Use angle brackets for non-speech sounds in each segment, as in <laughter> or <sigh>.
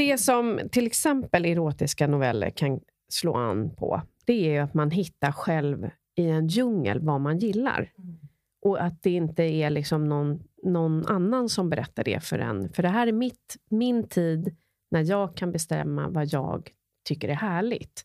det som till exempel erotiska noveller kan slå an på, det är att man hittar själv i en djungel vad man gillar. Mm. Och att det inte är liksom någon, någon annan som berättar det för en. För det här är mitt, min tid när jag kan bestämma vad jag tycker är härligt.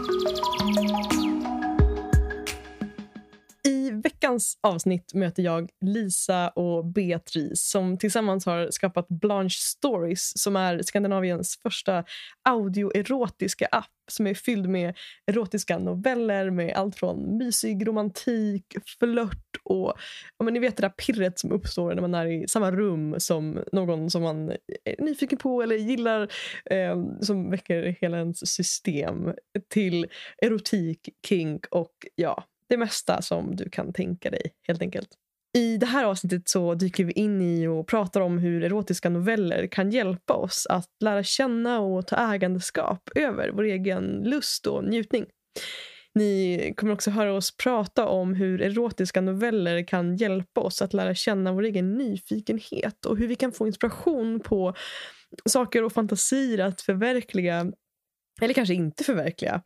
Veckans avsnitt möter jag Lisa och Beatrice som tillsammans har skapat Blanche Stories som är Skandinaviens första audioerotiska app som är fylld med erotiska noveller med allt från mysig romantik, flört och ja, men ni vet det där pirret som uppstår när man är i samma rum som någon som man är nyfiken på eller gillar eh, som väcker hela ens system till erotik, kink och ja, det mesta som du kan tänka dig helt enkelt. I det här avsnittet så dyker vi in i och pratar om hur erotiska noveller kan hjälpa oss att lära känna och ta ägandeskap över vår egen lust och njutning. Ni kommer också höra oss prata om hur erotiska noveller kan hjälpa oss att lära känna vår egen nyfikenhet och hur vi kan få inspiration på saker och fantasier att förverkliga eller kanske inte förverkliga.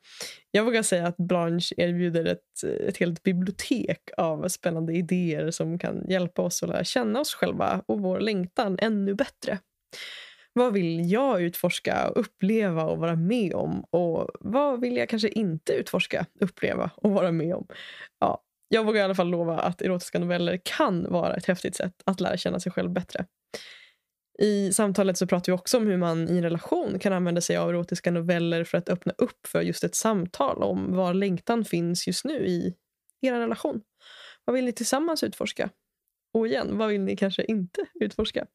Jag vågar säga att Blanche erbjuder ett, ett helt bibliotek av spännande idéer som kan hjälpa oss att lära känna oss själva och vår längtan ännu bättre. Vad vill jag utforska, uppleva och vara med om? Och vad vill jag kanske inte utforska, uppleva och vara med om? Ja, jag vågar i alla fall lova att erotiska noveller kan vara ett häftigt sätt att lära känna sig själv bättre. I samtalet så pratar vi också om hur man i en relation kan använda sig av erotiska noveller för att öppna upp för just ett samtal om var längtan finns just nu i er relation. Vad vill ni tillsammans utforska? Och igen, vad vill ni kanske inte utforska?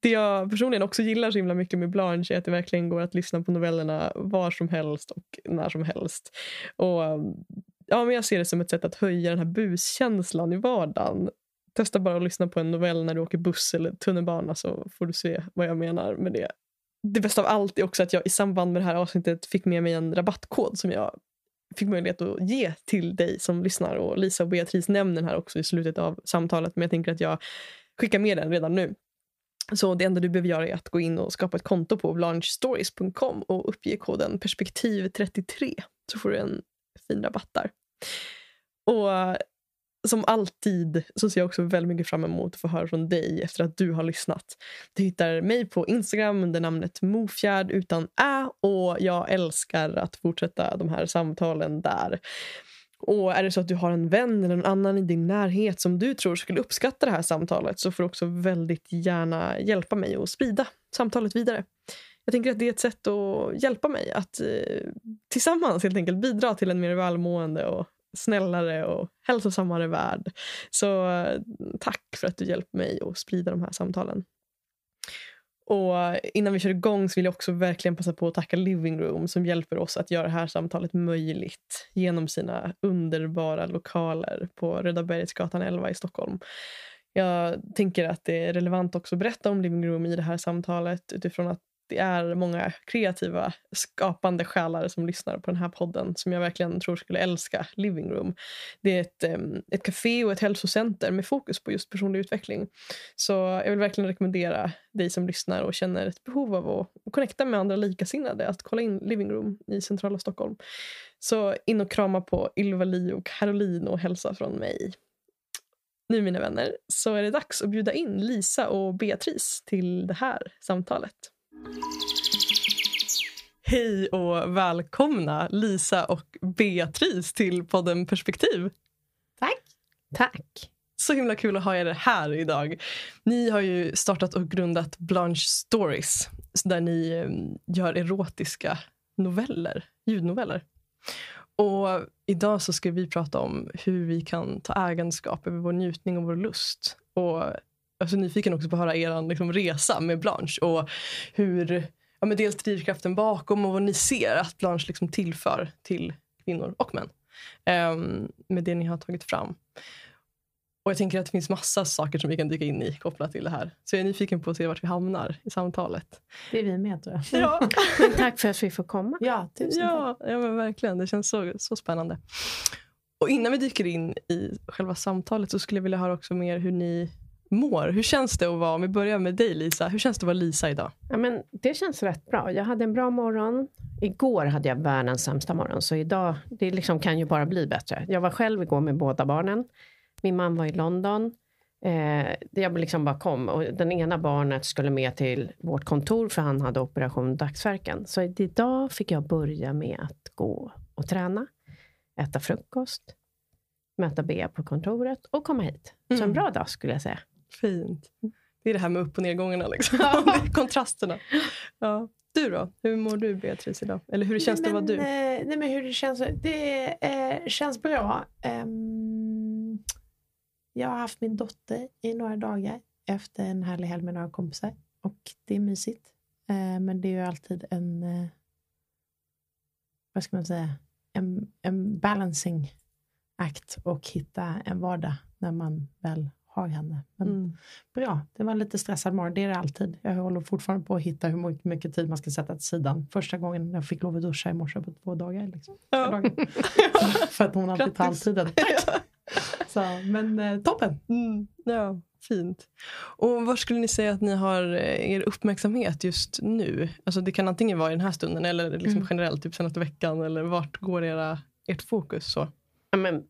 Det jag personligen också gillar så himla mycket med Blanche är att det verkligen går att lyssna på novellerna var som helst och när som helst. Och ja, men Jag ser det som ett sätt att höja den här buskänslan i vardagen Testa bara att lyssna på en novell när du åker buss eller tunnelbana så får du se vad jag menar med det. Det bästa av allt är också att jag i samband med det här avsnittet fick med mig en rabattkod som jag fick möjlighet att ge till dig som lyssnar. Och Lisa och Beatrice nämner den här också i slutet av samtalet men jag tänker att jag skickar med den redan nu. Så det enda du behöver göra är att gå in och skapa ett konto på blanchestories.com och uppge koden perspektiv33 så får du en fin rabatt där. Och som alltid så ser jag också väldigt mycket fram emot att få höra från dig efter att du har lyssnat. Du hittar mig på Instagram under namnet Mofjärd utan ä och jag älskar att fortsätta de här samtalen där. Och är det så att du har en vän eller någon annan i din närhet som du tror skulle uppskatta det här samtalet så får du också väldigt gärna hjälpa mig att sprida samtalet vidare. Jag tänker att det är ett sätt att hjälpa mig att eh, tillsammans helt enkelt bidra till en mer välmående och snällare och hälsosammare värld. Så eh, tack för att du hjälper mig att sprida de här samtalen. Och Innan vi kör igång så vill jag också verkligen passa på att tacka Living Room som hjälper oss att göra det här samtalet möjligt genom sina underbara lokaler på Röda Bergsgatan 11 i Stockholm. Jag tänker att det är relevant också att berätta om Living Room i det här samtalet utifrån att det är många kreativa, skapande själar som lyssnar på den här podden som jag verkligen tror skulle älska Living Room. Det är ett, ett café och ett hälsocenter med fokus på just personlig utveckling. Så jag vill verkligen rekommendera dig som lyssnar och känner ett behov av att connecta med andra likasinnade att kolla in Living Room i centrala Stockholm. Så in och krama på Ylva-Li och Caroline och hälsa från mig. Nu mina vänner så är det dags att bjuda in Lisa och Beatrice till det här samtalet. Hej och välkomna Lisa och Beatrice till podden Perspektiv. Tack. Tack. Så himla kul att ha er här idag. Ni har ju startat och grundat Blanche Stories där ni eh, gör erotiska noveller, ljudnoveller. Och idag så ska vi prata om hur vi kan ta ägandeskap över vår njutning och vår lust. Och är så nyfiken också på att höra er liksom, resa med Blanche och hur ja, men dels drivkraften bakom och vad ni ser att Blanche liksom tillför till kvinnor och män um, med det ni har tagit fram. Och jag tänker att det finns massa saker som vi kan dyka in i kopplat till det här. Så jag är nyfiken på att se vart vi hamnar i samtalet. Det är vi med tror jag. Ja, Men tack för att vi får komma. Ja, tusen tack. ja, ja men verkligen. Det känns så, så spännande. Och innan vi dyker in i själva samtalet så skulle jag vilja höra också mer hur ni mår. Hur känns det att vara, om vi börjar med dig Lisa, hur känns det att vara Lisa idag? Ja, men det känns rätt bra. Jag hade en bra morgon. Igår hade jag världens sämsta morgon, så idag det liksom kan ju bara bli bättre. Jag var själv igår med båda barnen. Min man var i London. Eh, jag liksom bara kom och den ena barnet skulle med till vårt kontor för han hade operation dagsverken. Så idag fick jag börja med att gå och träna, äta frukost, möta Bea på kontoret och komma hit. Så en Mm. bra dag skulle jag säga. Fint. Det är det här med upp och nedgångarna. Liksom. <laughs> Kontrasterna. Ja. Du då? Hur mår du Beatrice idag? Eller hur känns det att vara du? eh, nej, men hur det känns? Det eh, känns bra. Ehm, jag har haft min dotter i några dagar efter en härlig helg med några kompisar. Och det är mysigt. Eh, men det är ju alltid en, eh, vad ska man säga, en, en balancing act och hitta en vardag när man väl har henne. Men Mm. bra, det var en lite stressad morgon, det är det alltid. Jag håller fortfarande på att hitta hur mycket- mycket tid man ska sätta till sidan. Första gången jag fick lov att duscha i morse på två dagar. Liksom. Ja. dagar. <laughs> För att hon alltid tar all tiden. <laughs> Så, men eh, toppen! Mm. Ja, fint. Och var skulle ni säga att ni har eh, er uppmärksamhet just nu? Alltså det kan antingen vara i den här stunden eller liksom Mm. generellt, typ senaste veckan. Eller vart går era, ert fokus? Så? Ja, men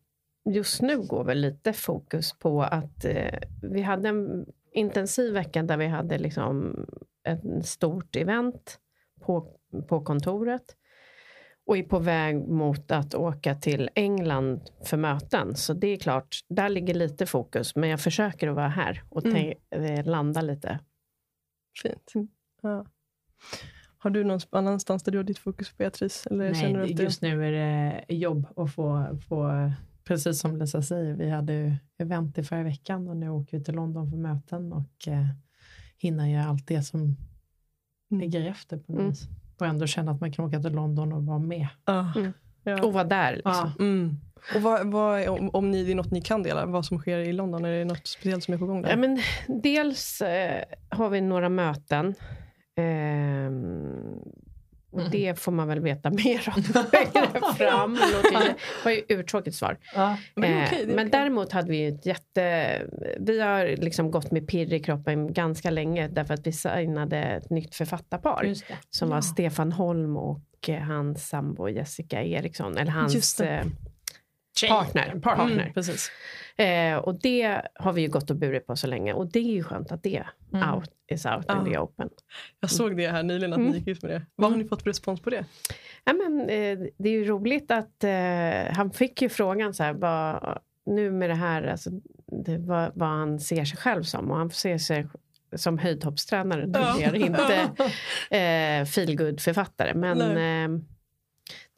just nu går väl lite fokus på att eh, vi hade en intensiv vecka där vi hade liksom ett stort event på, på kontoret och är på väg mot att åka till England för möten. Så det är klart, där ligger lite fokus. Men jag försöker att vara här och Mm. eh, landa lite. Fint. Ja. Har du någon annanstans där du har ditt fokus Beatrice? Eller känner du Nej, att just nu är det jobb att få, få, precis som Lisa säger, vi hade ju event i förra veckan och nu åker vi till London för möten och eh, hinner göra allt det som Mm. ligger efter på något Mm. vis. Och ändå känna att man kan åka till London och vara med. Mm. Ja. Och vara där. Liksom. Ja. Mm. Och vad, vad, om, om ni, det är något ni kan dela, vad som sker i London, är det något speciellt som är på gång där? Ja, men dels eh, har vi några möten. Ehm, och Mm. det får man väl veta <laughs> mer om <laughs> längre fram. Det ju- var ju uttråkigt svar. Ja. Men Eh, är men okej. däremot hade vi ju ett jätte... Vi har liksom gått med pirr i kroppen ganska länge därför att vi signade ett nytt författarpar som Ja. var Stefan Holm och eh, hans sambo Jessica Eriksson. Eller hans eh, partner. partner. Mm, precis. Eh, och det har vi ju gått och burit på så länge. Och det är ju skönt att det Mm. out is out Ja. in the open. Jag såg det här nyligen, att Mm. ni gick ut med det. Vad har ni fått för respons på det? Ja, men, eh, det är ju roligt att eh, han fick ju frågan så här, vad, nu med det här, alltså, det, vad, vad han ser sig själv som. Och han ser sig som höjdhoppstränare numera, inte <laughs> eh, feelgood-författare. Men eh,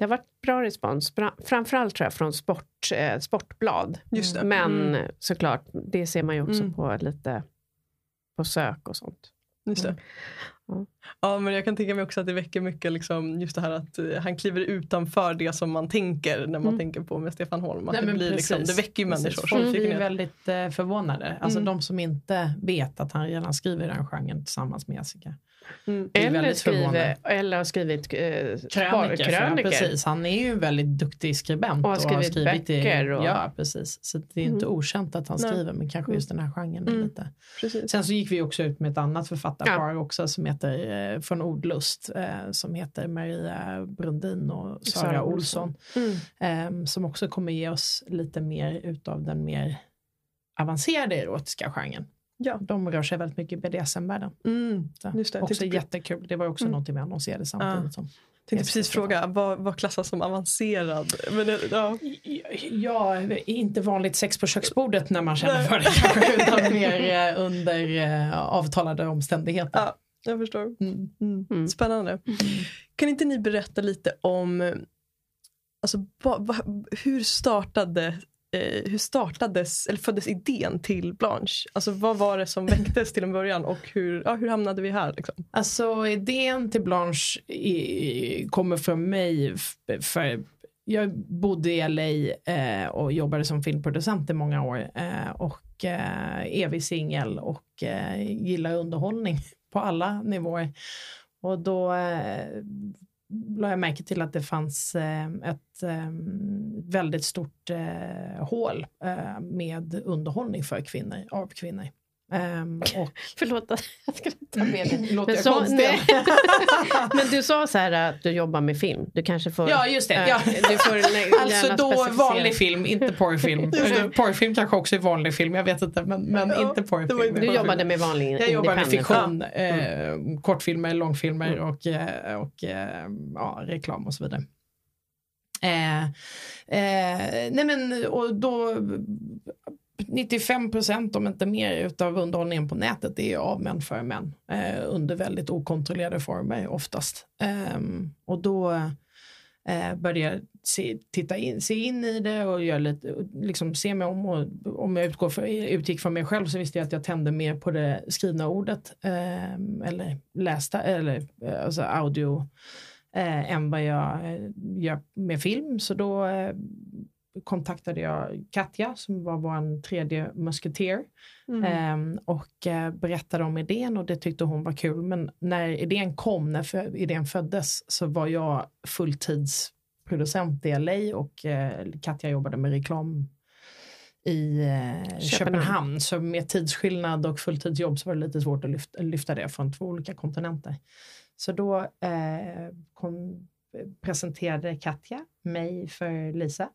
det har varit bra respons, framförallt tror jag från sport, eh, Sportblad. Just det. Men Mm. såklart, det ser man ju också Mm. på lite på sök och sånt. Just det. Mm. Ja. Ja, men jag kan tänka mig också att det väcker mycket liksom, just det här att eh, han kliver utanför det som man tänker när man Mm. tänker på med Stefan Holm. Att Nej, det, men blir liksom, precis. det väcker ju människors Folk blir ju nyfikenhet. väldigt eh, förvånade. Alltså Mm. de som inte vet att han redan skriver den genren tillsammans med Jessica. Mm. Det är Eller, väldigt skriver, eller har skrivit eh, Kröniker. Ja, precis. Han är ju väldigt duktig skribent. Och har skrivit böcker och- Ja, precis. Så det är inte Mm. okänt att han Nej. skriver, men kanske just den här genren Mm. lite. Precis. Sen så gick vi också ut med ett annat författarpar också som heter eh, från Ordlust eh, som heter Maria Brundin och Sara, Sara Olsson. Mm. eh, som också kommer ge oss lite mer utav den mer avancerade erotiska genren. Ja. De rör sig väldigt mycket i BDSM-världen. Mm. Just det. Också tänkte, jättekul. Det var också Mm. någonting vi annonserade samtidigt. Som. tänkte precis fråga, vad, vad klassas som avancerad? Men, det- ja. Ja, inte vanligt sex på köksbordet när man känner för det <laughs> kanske, utan mer eh, under eh, avtalade omständigheter. Ja. Jag förstår. Mm. Mm. Mm. Spännande. Kan inte ni berätta lite om eh, alltså, va, va, hur startade eh, hur startades, eller föddes idén till Blanche? Alltså vad var det som väcktes till en början och hur, ja, hur hamnade vi här? Liksom? Alltså idén till Blanche i, kommer från mig för jag bodde i LA eh, och jobbade som filmproducent i många år eh, och eh, evig singel och eh, gillar underhållning på alla nivåer. Och då eh, la jag märke till att det fanns eh, ett eh, väldigt stort eh, hål med underhållning för kvinnor, av kvinnor. Um, och, <laughs> Förlåt jag skulle ta med dig. <laughs> Låter Men, så. <laughs> Men du sa så här att du jobbar med film. Du kanske får... Ja, just det. eh, Ja. Du får Alltså då vanlig film, inte porrfilm. Porrfilm kanske också är vanlig film, jag vet inte, men, men Ja, inte porrfilm. Du jobbade med vanlig Jag jobbar med fiktion, eh, kortfilmer, långfilmer Mm. och, eh, och eh, ja, reklam och så vidare. Eh, eh, nej men, och då 95 procent om inte mer utav underhållningen på nätet är av män för män eh, under väldigt okontrollerade former oftast. Eh, och då eh, började jag se, titta in, se in i det och göra lite, liksom se mig om och om jag utgår för, utgick från mig själv så visste jag att jag tände mer på det skrivna ordet ehm, eller lästa eller eh, alltså audio eh, än vad jag eh, gör med film. Så då eh, kontaktade jag Katja som var vår tredje musketer Mm. Ehm, och eh, berättade om idén och det tyckte hon var kul. Men när idén kom, när idén föddes, så var jag fulltidsproducent i LA och eh, Katja jobbade med reklam i eh, Köpenhamn. Köpenhamn. Så med tidsskillnad och fulltidsjobb så var det lite svårt att lyfta, lyfta det från två olika kontinenter. Så då eh, kom, presenterade Katja mig för Lisa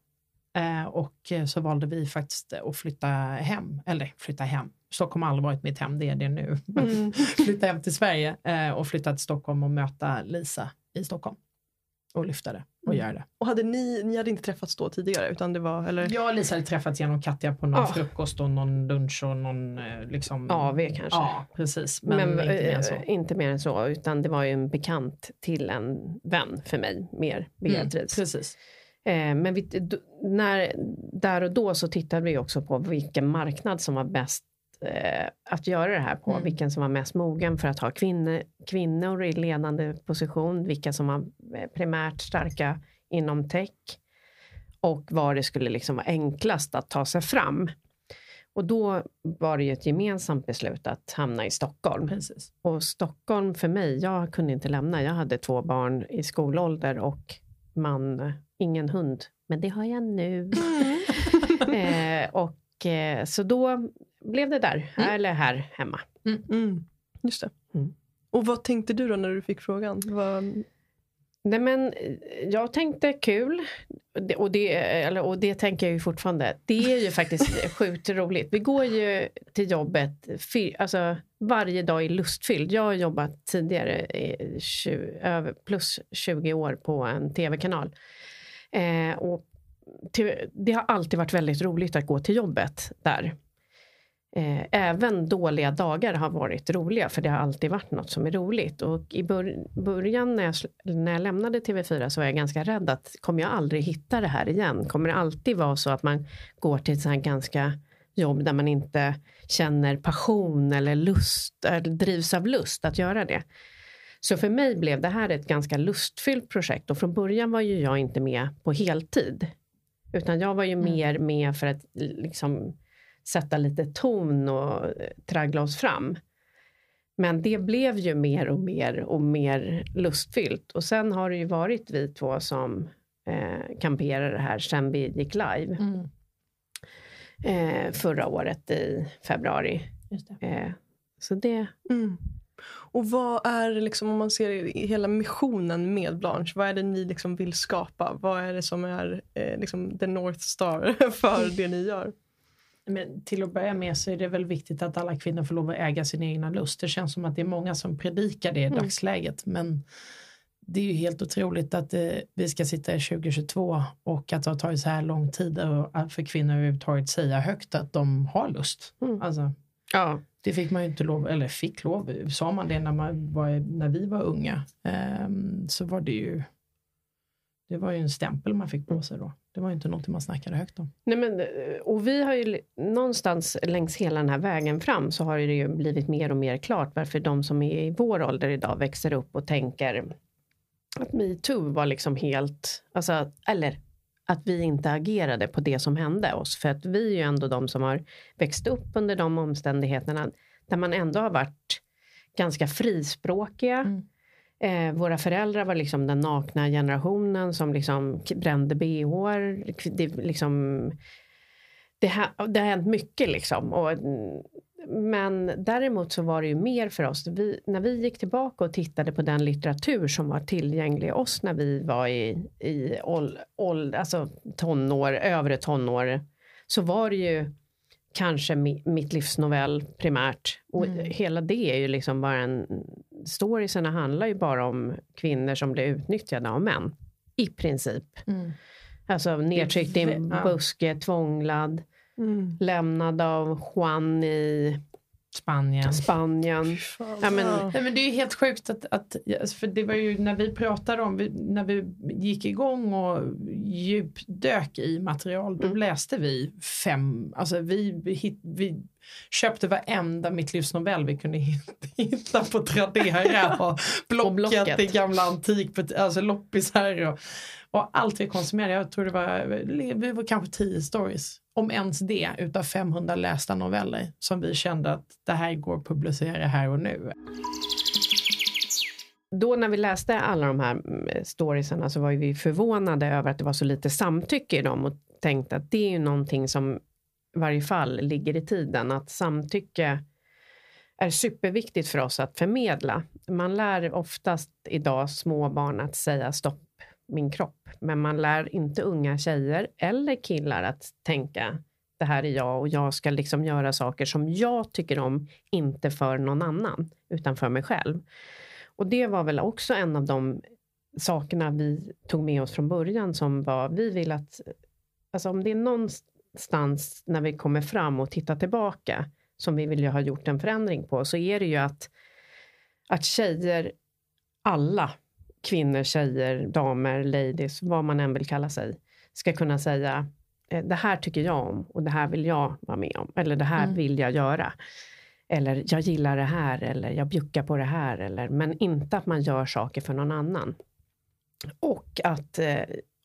och eh, så valde vi faktiskt att flytta hem, eller flytta hem. Stockholm har aldrig varit mitt hem, det är det nu. Mm. <laughs> flytta hem till Sverige eh, och flytta till Stockholm och möta Lisa i Stockholm. Och lyfta det och Mm. göra det. Och hade ni, ni hade inte träffats då tidigare? Utan det var, eller? Jag och Lisa hade träffats genom Katja på någon Ja. frukost och någon lunch och någon eh, liksom... AV kanske. Ja, precis. Men, Men, inte mer än så. inte mer än så, utan det var ju en bekant till en vän för mig, mer Beatrice. Mm, precis. Eh, men vi, när, där och då så tittade vi också på vilken marknad som var bäst eh, att göra det här på. Mm. Vilken som var mest mogen för att ha kvinnor, kvinnor i ledande position. Vilka som var eh, primärt starka inom tech. Och var det skulle liksom vara enklast att ta sig fram. Och då var det ju ett gemensamt beslut att hamna i Stockholm. precis. Och Stockholm för mig, jag kunde inte lämna. Jag hade två barn i skolålder och man, ingen hund. Men det har jag nu. <laughs> eh, och, eh, så då blev det där, eller här hemma. Mm. Just det. Mm. Och vad tänkte du då när du fick frågan? Vad, Nej, men eh, jag tänkte kul. Och det, eller, och det tänker jag ju fortfarande. Det är ju faktiskt <laughs> sjukt roligt. Vi går ju till jobbet alltså, varje dag är lustfylld. Jag har jobbat tidigare i 20, över, plus 20 år på en tv-kanal. Eh, och till, det har alltid varit väldigt roligt att gå till jobbet där. Eh, även dåliga dagar har varit roliga för det har alltid varit något som är roligt. Och i bör- början när jag, när jag lämnade TV4 så var jag ganska rädd att kommer jag aldrig hitta det här igen? Kommer det alltid vara så att man går till ett sånt här ganska jobb där man inte känner passion eller lust, eller drivs av lust att göra det? Så för mig blev det här ett ganska lustfyllt projekt och från början var ju jag inte med på heltid. Utan jag var ju mer med för att liksom sätta lite ton och eh, traggla oss fram. Men det blev ju mer och mer och mer lustfyllt. Och sen har det ju varit vi två som eh, kamperar det här sen vi gick live Mm, eh, förra året i februari. just det. Eh, så det, mm. Och vad är liksom, om man ser hela missionen med Blanche, vad är det ni liksom vill skapa? Vad är det som är eh, liksom the North Star <laughs> för det ni gör? Men till att börja med så är det väl viktigt att alla kvinnor får lov att äga sin egna lust. Det känns som att det är många som predikar det i Mm. dagsläget. Men det är ju helt otroligt att eh, vi ska sitta i 2022 och att det har tagit så här lång tid och, för kvinnor överhuvudtaget säga högt att de har lust. Mm. Alltså, ja, det fick man ju inte lov, eller fick lov, sa man det när, man var, när vi var unga ehm, så var det ju det var ju en stämpel man fick på sig då. Det var ju inte någonting man snackade högt om. Nej, men, eh, och vi har ju någonstans längs hela den här vägen fram så har det ju blivit mer och mer klart varför de som är i vår ålder idag växer upp och tänker att metoo var liksom helt, alltså, eller att vi inte agerade på det som hände oss. För att vi är ju ändå de som har växt upp under de omständigheterna där man ändå har varit ganska frispråkiga. Mm. Eh, våra föräldrar var liksom den nakna generationen som liksom brände bh. Det, liksom, det, ha, det har hänt mycket liksom. Och, men däremot så var det ju mer för oss. Vi, när vi gick tillbaka och tittade på den litteratur som var tillgänglig oss när vi var i, i åld, åld, alltså tonår, övre tonår, så var det ju kanske mi, mitt livsnovell primärt. Och Mm. hela det är ju liksom bara en... Storiesarna handlar ju bara om kvinnor som blir utnyttjade av män. I princip. Mm. Alltså nedtryckt i en Ja. buske, tvånglad, lämnad av Juan i Spanien. Spanien. Ja, men- Nej, men det är ju helt sjukt att, att alltså, för det var ju när vi pratade om, när vi gick igång och djupdök i material, då Mm. läste vi fem, alltså vi, hit- vi köpte varenda Mitt livs novell vi kunde hit- <laughs> hitta på Tradera och <laughs> Blocket, Blocket. i gamla antik, alltså loppisar och, och allt vi konsumerade. Jag tror det var, eh, det var kanske tio stories, om ens det, utav 500 lästa noveller som vi kände att det här går att publicera här och nu. Då när vi läste alla de här mm, storiesarna så var ju vi förvånade över att det var så lite samtycke i dem och tänkte att det är ju någonting som i varje fall ligger i tiden. Att samtycke är superviktigt för oss att förmedla. Man lär oftast idag små barn att säga stopp min kropp. Men man lär inte unga tjejer eller killar att tänka det här är jag och jag ska liksom göra saker som jag tycker om, inte för någon annan, utan för mig själv. Och det var väl också en av de sakerna vi tog med oss från början som var, vi vill att, alltså om det är någonstans när vi kommer fram och tittar tillbaka som vi vill ju ha gjort en förändring på, så är det ju att, att tjejer, alla kvinnor, tjejer, damer, ladies, vad man än vill kalla sig, ska kunna säga eh, det här tycker jag om och det här vill jag vara med om. Eller det här Mm. vill jag göra. Eller jag gillar det här eller jag bjuckar på det här. Eller, men inte att man gör saker för någon annan. Och att, eh,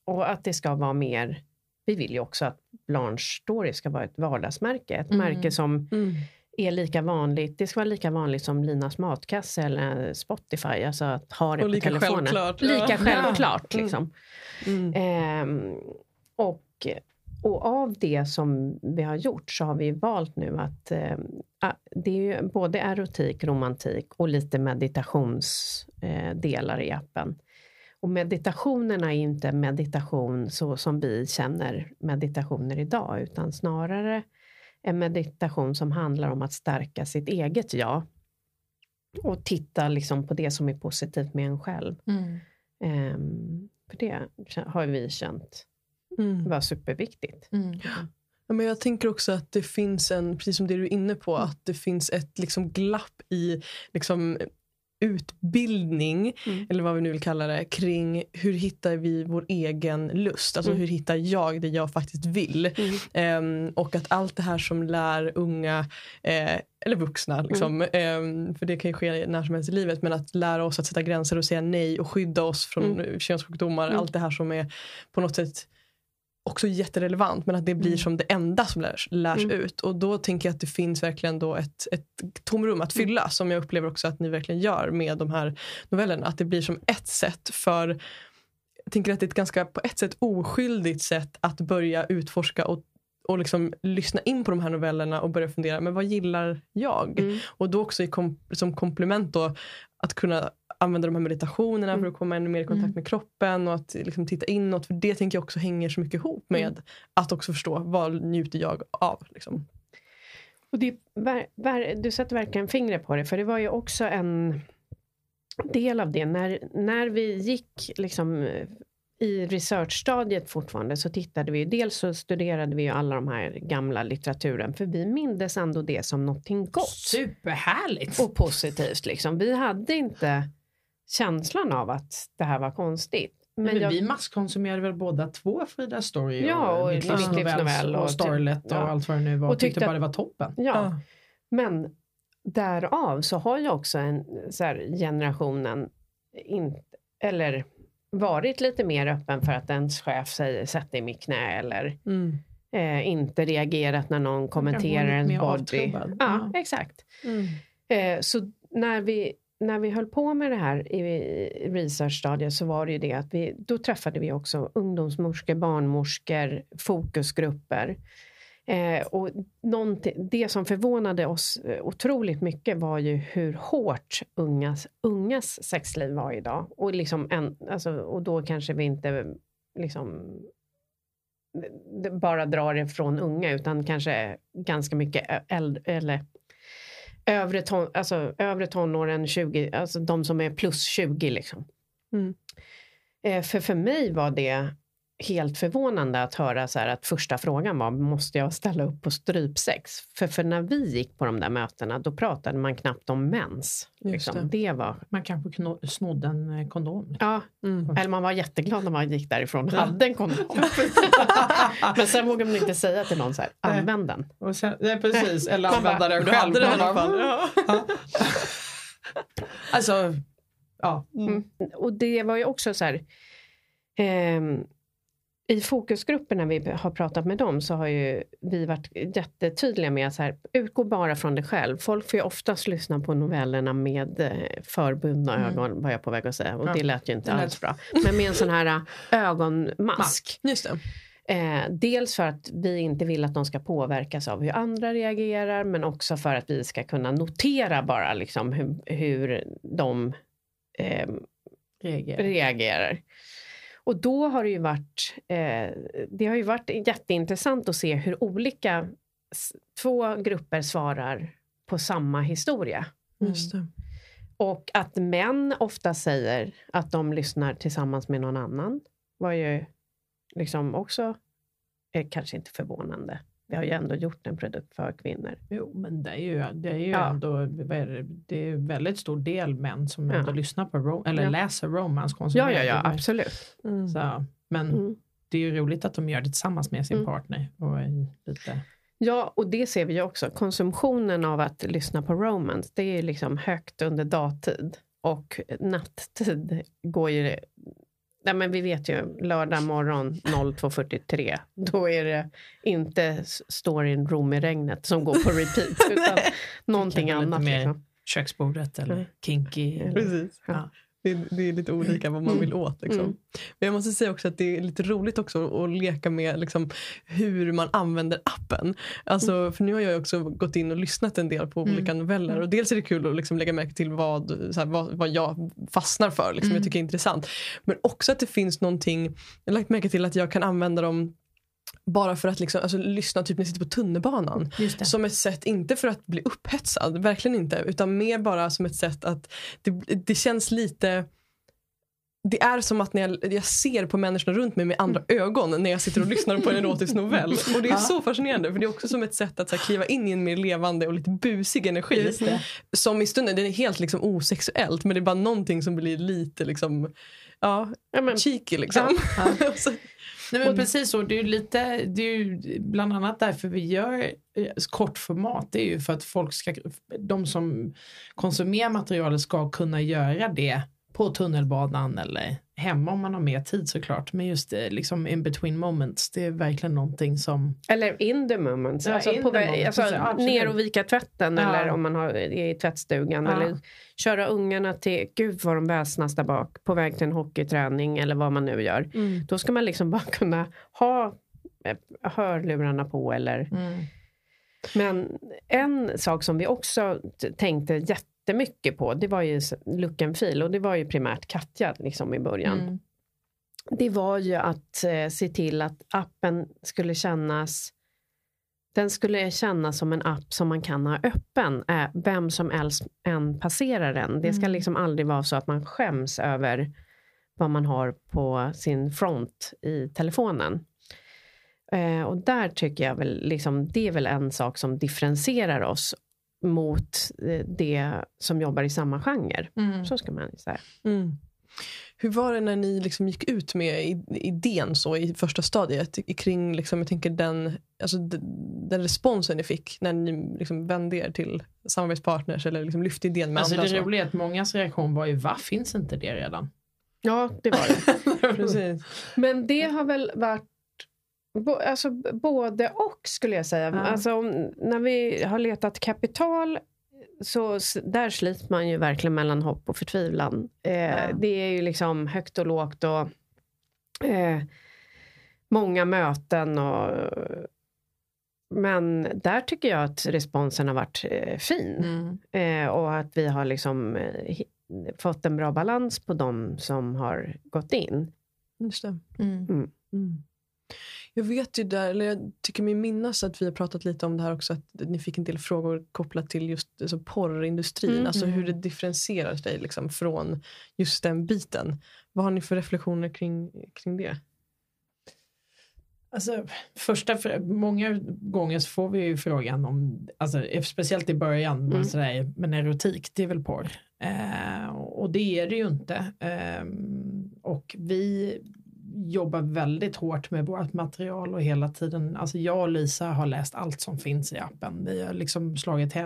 och att det ska vara mer, vi vill ju också att Blanche Story ska vara ett vardagsmärke. Ett Mm. märke som Mm. Är lika vanligt, det ska vara lika vanligt som Linas matkasse eller Spotify. Alltså att ha det Och på lika telefonen. självklart, Lika ja. självklart Mm. liksom. Mm. Ehm, och, och av det som vi har gjort så har vi valt nu att eh, det är ju både erotik, romantik och lite meditationsdelar eh, i appen. Och meditationerna är inte meditation så som vi känner meditationer idag, utan snarare en meditation som handlar om att stärka sitt eget jag. Och titta liksom på det som är positivt med en själv. Ehm, för det har vi känt Mm. var superviktigt. Mm. Ja, men jag tänker också att det finns en, precis som det du är inne på, Mm. att det finns ett liksom glapp i liksom, utbildning, Mm. eller vad vi nu vill kalla det, kring hur hittar vi vår egen lust? Alltså Mm. hur hittar jag det jag faktiskt vill? Ehm, och att allt det här som lär unga, eh, eller vuxna, liksom, ehm, för det kan ju ske när som helst i livet, men att lära oss att sätta gränser och säga nej och skydda oss från Mm. könssjukdomar, Mm. allt det här som är på något sätt också jätterelevant men att det blir Mm. som det enda som lärs, lärs Mm. ut. Och då tänker jag att det finns verkligen då ett, ett tomrum att Mm. fylla som jag upplever också att ni verkligen gör med de här novellerna. Att det blir som ett sätt för jag tänker att det är ett ganska på ett sätt oskyldigt sätt att börja utforska och och liksom lyssna in på de här novellerna och börja fundera, men vad gillar jag? Mm. Och då också kom, som komplement då att kunna använda de här meditationerna Mm. för att komma ännu mer i kontakt Mm. med kroppen och att liksom titta inåt. För det tänker jag också hänger så mycket ihop med Mm. att också förstå vad njuter jag av. Liksom. Och det, du sätter verkligen fingret på det, för det var ju också en del av det. När, när vi gick liksom, i researchstadiet fortfarande så tittade vi, dels så studerade vi ju alla de här gamla litteraturen, för vi mindes ändå det som någonting gott. Superhärligt! och positivt. Liksom. Vi hade inte känslan av att det här var konstigt. Men Men jag, vi masskonsumerade väl båda två Frida Story Ja, och Mitt livs Novells novell och, och Starlet typ- och ja. allt vad det nu var. Och tyckte tyckte bara att- det var toppen. ja. Men därav så har ju också en så här, generationen, in, eller varit lite mer öppen för att ens chef säger sätt dig i mitt knä eller Mm. eh, inte reagerat när någon kommenterar ens body. Ja, Ja. exakt. Mm. Eh, så när vi, när vi höll på med det här i researchstadiet så var det ju det att vi, då träffade vi också ungdomsmorskor, barnmorskor, fokusgrupper. Eh, och det som förvånade oss eh, otroligt mycket var ju hur hårt ungas, ungas sexliv var idag. Och, liksom en, alltså, och då kanske vi inte liksom eh, bara drar det från unga utan kanske ganska mycket äldre, eller övre, ton, alltså, övre tonåren, 20, alltså de som är plus 20 liksom. Mm. Eh, för för mig var det helt förvånande att höra så här att första frågan var måste jag ställa upp på strypsex? För, för när vi gick på de där mötena då pratade man knappt om mens. Liksom. det. Det. var, Man kanske kno- snodde en eh, kondom. ja, Mm. eller man var jätteglad när man gick därifrån och Ja. hade en kondom. <laughs> Men sen vågade man inte säga till någon så här, använd den. Och sen, nej, precis, eller använda den själv. fall. Ja. Alltså, ja. Mm. Och det var ju också så här... ehm, I fokusgrupper när vi har pratat med dem så har ju vi varit jättetydliga med att så här, utgå bara från dig själv. Folk får ju oftast lyssna på novellerna med eh, förbundna Mm. ögon var jag på väg att säga. Och Ja. det lät ju inte alls bra. Men med en sån här eh, ögonmask. Just det. Eh, dels för att vi inte vill att de ska påverkas av hur andra reagerar men också för att vi ska kunna notera bara liksom hur, hur de eh, Reagerar. reagerar. Och då har det ju varit, eh, det har ju varit jätteintressant att se hur olika två grupper svarar på samma historia. Just det. Och att män ofta säger att de lyssnar tillsammans med någon annan var ju liksom också eh, kanske inte förvånande. Vi har ju ändå gjort en produkt för kvinnor. Jo, men det är ju, det är ju Ja. ändå det, är väldigt stor del män som Ja. ändå lyssnar på ro, eller Ja. läser romance, Ja, konsumerar. ja, ja, det. absolut. Mm. Så, men Mm. det är ju roligt att de gör det tillsammans med sin Mm. partner. Och lite, Ja, och det ser vi ju också. Konsumtionen av att lyssna på romance, det är ju liksom högt under dagtid. Och natttid går ju... Nej, men vi vet ju, lördag morgon 02.43, då är det inte storyn Rom i regnet som går på repeat, <laughs> utan någonting annat. Liksom. köksbordet eller kinky. Eller. Ja. Det, är- det är lite olika vad man vill åt. Liksom. Mm. Men jag måste säga också att det är lite roligt också att leka med liksom, hur man använder appen. Alltså, för nu har jag också gått in och lyssnat en del på Mm. olika noveller och dels är det kul att liksom lägga märke till vad, så här, vad, vad jag fastnar för, liksom, Mm. jag tycker är intressant. Men också att det finns någonting, jag har lagt märke till att jag kan använda dem bara för att liksom, alltså, lyssna typ när jag sitter på tunnelbanan. Som ett sätt, inte för att bli upphetsad, verkligen inte, utan mer bara som ett sätt att det, det känns lite det är som att när jag, jag ser på människorna runt mig med andra ögon när jag sitter och lyssnar på en <laughs> erotisk novell. Och det är Ja. så fascinerande för det är också som ett sätt att så här, kliva in i en mer levande och lite busig energi. Som i stunden, det är helt liksom osexuellt men det är bara någonting som blir lite liksom, ja, Ja, men, cheeky liksom. <laughs> Så- Nej, men precis så. Det är, ju lite, det är ju bland annat därför vi gör eh, kortformat. Det är ju för att folk ska, de som konsumerar materialet ska kunna göra det på tunnelbanan eller hemma om man har mer tid såklart. Men just det, liksom in between moments, det är verkligen någonting som... eller in the moment. Ja, alltså, in på the moment, alltså, absolut. ner och vika tvätten Ja. eller om man har, är i tvättstugan. Ja. Eller köra ungarna till, gud vad de väsnas där bak, på väg till en hockeyträning eller vad man nu gör. Mm. Då ska man liksom <laughs> bara kunna ha eh, hörlurarna på eller Men en sak som vi också tänkte jättemycket på, det var ju look and feel och det var ju primärt Katja liksom i början. Mm. Det var ju att eh, se till att appen skulle kännas den skulle kännas som en app som man kan ha öppen, eh, vem som helst än passerar den. Det ska Mm. liksom aldrig vara så att man skäms över vad man har på sin front i telefonen. Eh, och där tycker jag väl, liksom, det är väl en sak som differentierar oss mot eh, det som jobbar i samma genre. Mm. Så ska man säga. Mm. Hur var det när ni liksom gick ut med i- idén så i första stadiet i- kring liksom, jag tänker den, alltså, den responsen ni fick när ni liksom vände er till samarbetspartners eller liksom lyfte idén med Alltså andra? det roliga är att mångas reaktion var ju, va, finns inte det redan? Ja, det var det. <laughs> Precis. Men det har väl varit bo, alltså, både och, skulle jag säga. Ja. Alltså, om- när vi har letat kapital så där slits man ju verkligen mellan hopp och förtvivlan. Eh, Ja. Det är ju liksom högt och lågt och eh, många möten. Och, men där tycker jag att responsen har varit eh, fin. Mm. Eh, och att vi har liksom eh, fått en bra balans på de som har gått in. Just det. Mm. Mm. Jag vet ju där, eller jag tycker mig minnas att vi har pratat lite om det här också, att ni fick en del frågor kopplat till just alltså, porrindustrin, Mm. alltså hur det differentierar sig liksom, från just den biten. Vad har ni för reflektioner kring, kring det? Alltså, första, många gånger så får vi ju frågan om, alltså, speciellt i början, Mm. sådär, men erotik det är väl porr? Eh, och det är det ju inte. Ehm, och vi jobbar väldigt hårt med vårt material och hela tiden, alltså jag och Lisa har läst allt som finns i appen. Vi har liksom slagit eh,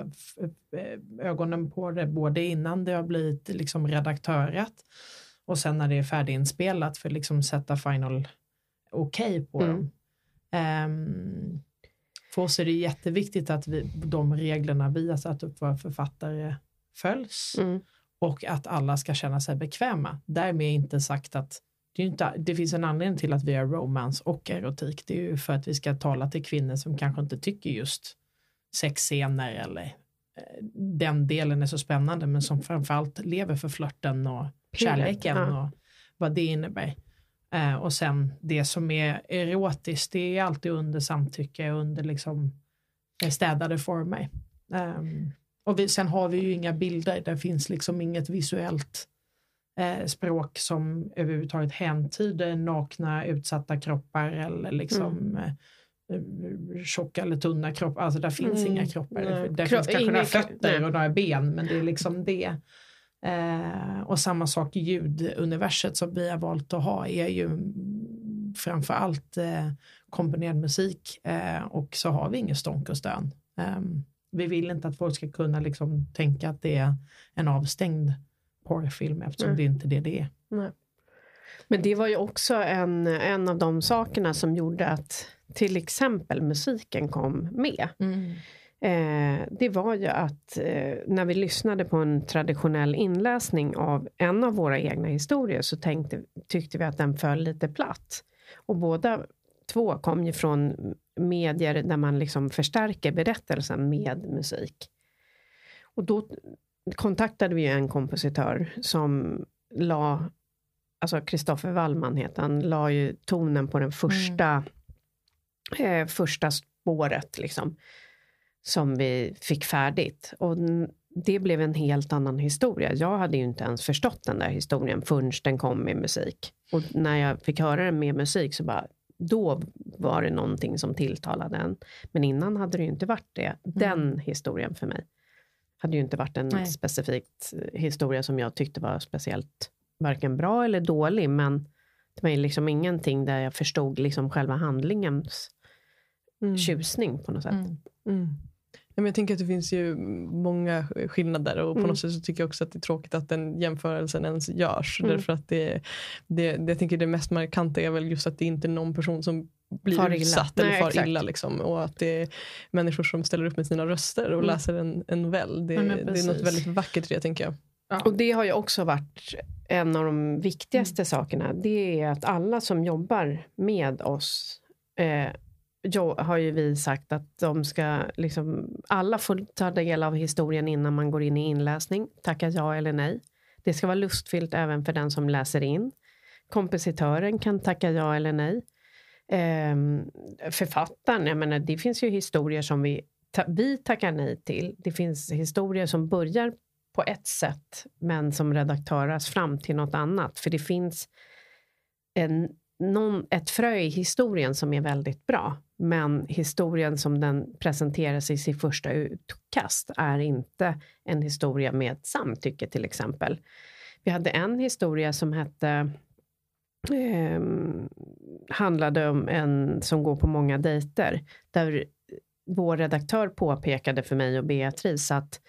ögonen på det både innan det har blivit liksom redaktörat och sen när det är färdiginspelat för liksom sätta final okej på Mm. dem. Ehm, för oss är det jätteviktigt att vi, de reglerna vi har satt upp för författare följs Mm. och att alla ska känna sig bekväma. Därmed inte sagt att det, inte, det finns en anledning till att vi har romance och erotik. Det är ju för att vi ska tala till kvinnor som kanske inte tycker just sexscener eller eh, den delen är så spännande men som framförallt lever för flörten och kärleken ja. och vad det innebär. Eh, och sen det som är erotiskt det är alltid under samtycke under liksom eh, städade former. Ehm, och vi, sen har vi ju inga bilder, det finns liksom inget visuellt eh, språk som överhuvudtaget häntyder nakna utsatta kroppar eller liksom eh, eh, tjocka eller tunna kroppar. Alltså där finns Mm, inga kroppar. nej. Där Kro- finns kanske några fötter nej. och några ben men det är liksom det. Eh, och samma sak ljuduniverset som vi har valt att ha är ju mm, framför allt eh, komponerad musik eh, och så har vi inget stånk och stön. Eh, vi vill inte att folk ska kunna liksom tänka att det är en avstängd porrfilm eftersom Nej. det inte är det det är. Men det var ju också en, en av de sakerna som gjorde att till exempel musiken kom med. Eh, det var ju att eh, när vi lyssnade på en traditionell inläsning av en av våra egna historier så tänkte, tyckte vi att den föll lite platt. Och båda två kom ju från medier där man liksom förstärker berättelsen med musik. Och då kontaktade vi en kompositör som la, alltså Kristoffer Wallman heter han, la ju tonen på den första, eh, första spåret liksom som vi fick färdigt. Och det blev en helt annan historia. Jag hade ju inte ens förstått den där historien förrän den kom med musik. Och när jag fick höra den med musik så bara, då var det någonting som tilltalade en. Men innan hade det ju inte varit det. Den historien för mig hade ju inte varit en Nej. specifikt eh, historia som jag tyckte var speciellt varken bra eller dålig. Men det var ju liksom ingenting där jag förstod liksom själva handlingens Mm. tjusning på något sätt. Mm. Mm. Ja, men jag tänker att det finns ju många skillnader och på Mm. något sätt så tycker jag också att det är tråkigt att den jämförelsen ens görs. Mm. Därför att det, det, det, jag tänker det mest markanta är väl just att det inte är någon person som blir Far illa. utsatt eller Nej, far exakt. illa. Liksom. Och att det är människor som ställer upp med sina röster och Mm. läser en, en novell. Det, Ja, det är något väldigt vackert i det tänker jag. Och det har ju också varit en av de viktigaste sakerna. Det är att alla som jobbar med oss eh, har ju vi sagt att de ska liksom, alla får ta del av historien innan man går in i inläsning. Tacka ja eller nej. Det ska vara lustfyllt även för den som läser in. Kompositören kan tacka ja eller nej. Ehm, författaren, jag menar, det finns ju historier som vi, ta, vi tackar nej till. Det finns historier som börjar på ett sätt men som redaktöras fram till något annat. För det finns en, någon, ett frö i historien som är väldigt bra. Men historien som den presenteras i sitt första utkast är inte en historia med samtycke till exempel. Vi hade en historia som hette ehm, handlade om en som går på många dejter. Där vår redaktör påpekade för mig och Beatrice att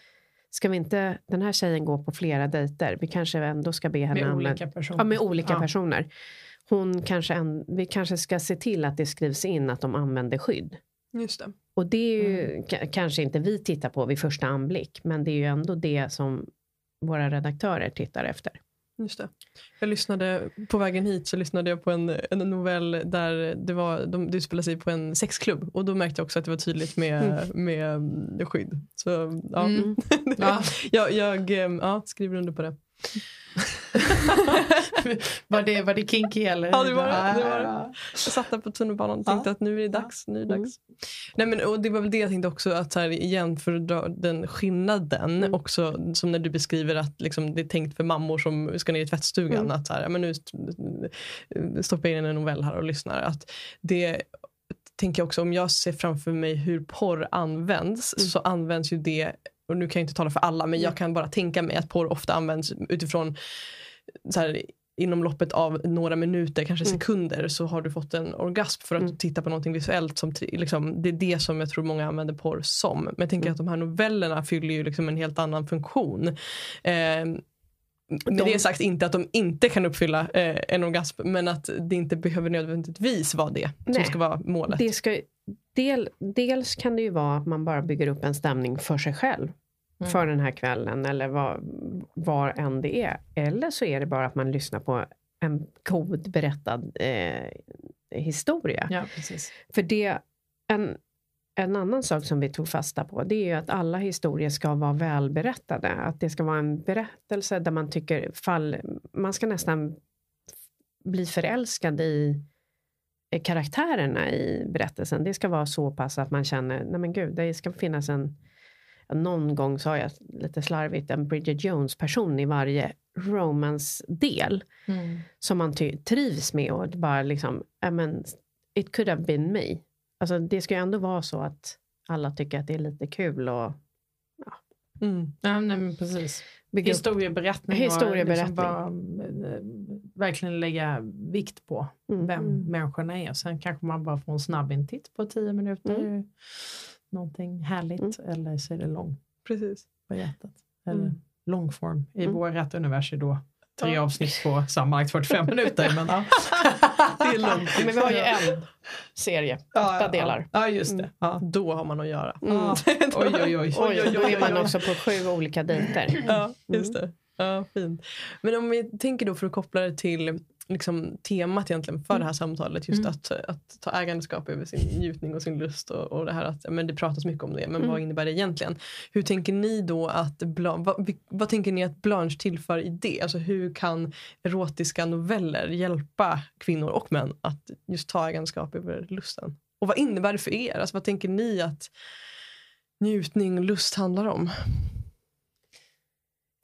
ska vi inte, den här tjejen går på flera dejter, vi kanske ändå ska be henne Med olika personer. Ja, med olika Ja. personer. Hon kanske en, vi kanske ska se till att det skrivs in att de använder skydd. Just det. Och det är ju Mm. ka- kanske inte vi tittar på vid första anblick, men det är ju ändå det som våra redaktörer tittar efter. Just det. Jag lyssnade, på vägen hit så lyssnade jag på en, en novell där det, var, de, det utspelade sig på en sexklubb och då märkte jag också att det var tydligt med, med mm, skydd. Så ja, Mm. <laughs> Ja. jag, jag eh, ja, skriver under på det. <laughs> var, det, var det kinky eller? Ja, det var det, det var det. Ja. Jag satt där på tunnelbanan och Ja. tänkte att nu är det dags. Nu är det Mm. dags. Nej, men, och det var väl det jag tänkte också, att så här, igen för att dra den skillnaden Mm. också som när du beskriver att liksom, det är tänkt för mammor som ska ner i tvättstugan. Mm. Att så här, ja, men nu st- stoppar jag in en novell här och lyssnar. Att det tänker jag också, om jag ser framför mig hur porr används Mm. så används ju det, och nu kan jag inte tala för alla men jag Mm. kan bara tänka mig att porr ofta används utifrån så här, inom loppet av några minuter, kanske Mm. sekunder så har du fått en orgasm för att Mm. titta på någonting visuellt. Som, liksom, det är det som jag tror många använder porr som. Men jag tänker Mm. att de här novellerna fyller ju liksom en helt annan funktion. Eh, med De- det sagt inte att de inte kan uppfylla eh, en orgasm men att det inte behöver nödvändigtvis vara det som Nej. ska vara målet. Det ska, del, dels kan det ju vara att man bara bygger upp en stämning för sig själv Mm. för den här kvällen eller vad, var än det är. Eller så är det bara att man lyssnar på en god berättad eh, historia. Ja, precis. För det, en, en annan sak som vi tog fasta på det är ju att alla historier ska vara välberättade. Att det ska vara en berättelse där man tycker fall, man ska nästan bli förälskad i karaktärerna i berättelsen. Det ska vara så pass att man känner, nej men gud, det ska finnas en ja, någon gång sa jag lite slarvigt en Bridget Jones person i varje romance-del Mm. som man trivs med och bara liksom, ja men, it could have been me. Alltså det ska ju ändå vara så att alla tycker att det är lite kul och Mm. Ja, nej, men precis. upp. Historieberättning. Historieberättning. Liksom bara, eh, verkligen lägga vikt på Mm. vem Mm. människorna är. Sen kanske man bara får en snabb intitt på tio minuter. Mm. Någonting härligt. Eller så är det långt Precis. på hjärtat. Eller Mm. långform. I Mm. vårt universum då tre Ja. avsnitt på sammanlagt <laughs> 45 minuter. Men, ja. <laughs> Det är långt. Men vi har ju en serie, åtta Ja, ja, delar. Ja, just det. Ja. Då har man att göra. Mm. <laughs> Ja. Oj, oj, oj. Oj, då är man oj. också på sju olika dejter. Ja, just det. Ja, fint. Men om vi tänker då för att koppla det till liksom, temat egentligen för det här samtalet. Just Mm. att, att ta ägandeskap över sin njutning och sin lust. Och, och det här att men det pratas mycket om det. Men Mm. vad innebär det egentligen? Hur tänker ni då att Bla- vad, vad tänker ni att Blanche tillför i det? Alltså hur kan erotiska noveller hjälpa kvinnor och män att just ta ägandeskap över lusten? Och vad innebär det för er? Alltså, vad tänker ni att njutning och lust handlar om?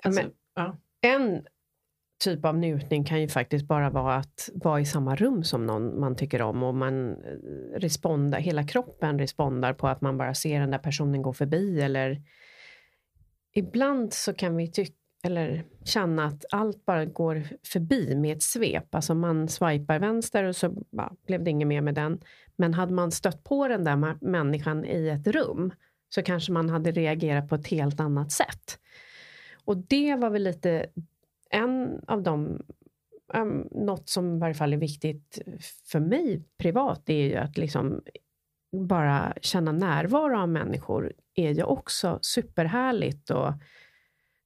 Alltså, Men- ja. En typ av njutning kan ju faktiskt bara vara att vara i samma rum som någon man tycker om och man eh, respondar, hela kroppen respondar på att man bara ser den där personen gå förbi eller ibland så kan vi tycka eller känna att allt bara går förbi med ett svep. Alltså man swipar vänster och så bara, blev det inget mer med den. Men hade man stött på den där människan i ett rum så kanske man hade reagerat på ett helt annat sätt. Och det var väl lite en av de um, något som i varje fall är viktigt för mig privat det är ju att liksom bara känna närvaro av människor är ju också superhärligt och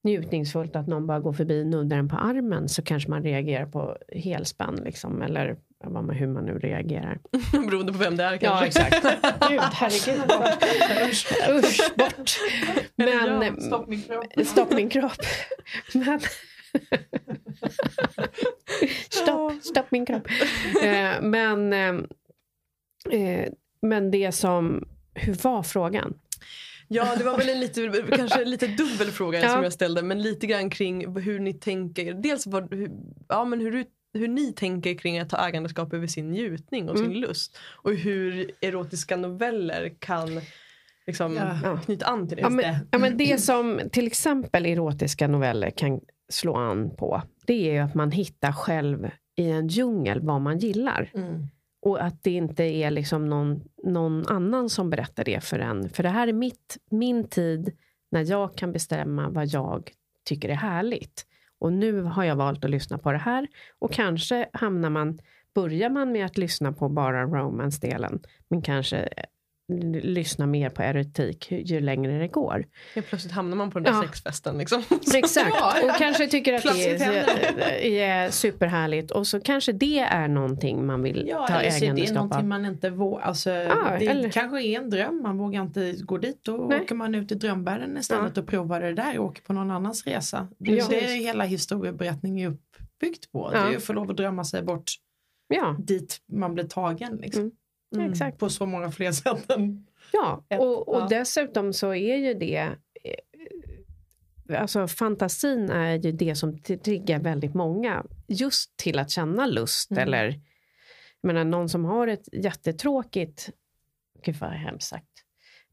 njutningsfullt att någon bara går förbi och nuddar en på armen så kanske man reagerar på helspänn liksom, eller vad man, hur man nu reagerar. <laughs> Beroende på vem det är kanske. Ja, exakt. <laughs> Gud, herregud. Usch, usch bort. Men, ja, Stopp min kropp. stopp min kropp. Men, stopp, stopp min kropp. Eh, men, eh, eh, men det som, hur var frågan? Ja, det var väl en lite, kanske lite dubbel fråga Ja. som jag ställde, men lite grann kring hur ni tänker. Dels vad, hur, ja, men hur, hur ni tänker kring att ta ägandeskap över sin njutning och Mm. sin lust. Och hur erotiska noveller kan liksom, Ja. Ja. knyta an till det. Ja, men, ja, men det som till exempel erotiska noveller kan slå an på, det är ju att man hittar själv i en djungel vad man gillar. Mm. Och att det inte är liksom någon, någon annan som berättar det för en. För det här är mitt, min tid, när jag kan bestämma vad jag tycker är härligt. Och nu har jag valt att lyssna på det här och kanske hamnar man, börjar man med att lyssna på bara romance-delen, men kanske lyssna mer på erotik ju längre det går. Ja, plötsligt hamnar man på den där ja. sexfesten. Liksom. <laughs> Exakt, och kanske tycker att det är, är, superhärligt och så kanske det är någonting man vill ja, ta ägandeskap av. Det är någonting man inte vågar, alltså, ja, det eller... kanske är en dröm, man vågar inte gå dit. Då Nej. åker man ut i drömvärlden istället ja. och provar det där och åker på någon annans resa. Det, ja. det är hela historieberättningen är uppbyggt på. Det är att få lov att drömma sig bort dit man blir tagen. Liksom. Mm. Mm. Exakt. På så många fler sätt än Ja, ett, och, och ja. dessutom så är ju det eh, Alltså fantasin är ju det som triggar väldigt många just till att känna lust mm. eller jag menar, någon som har ett jättetråkigt, gud vad hemskt sagt,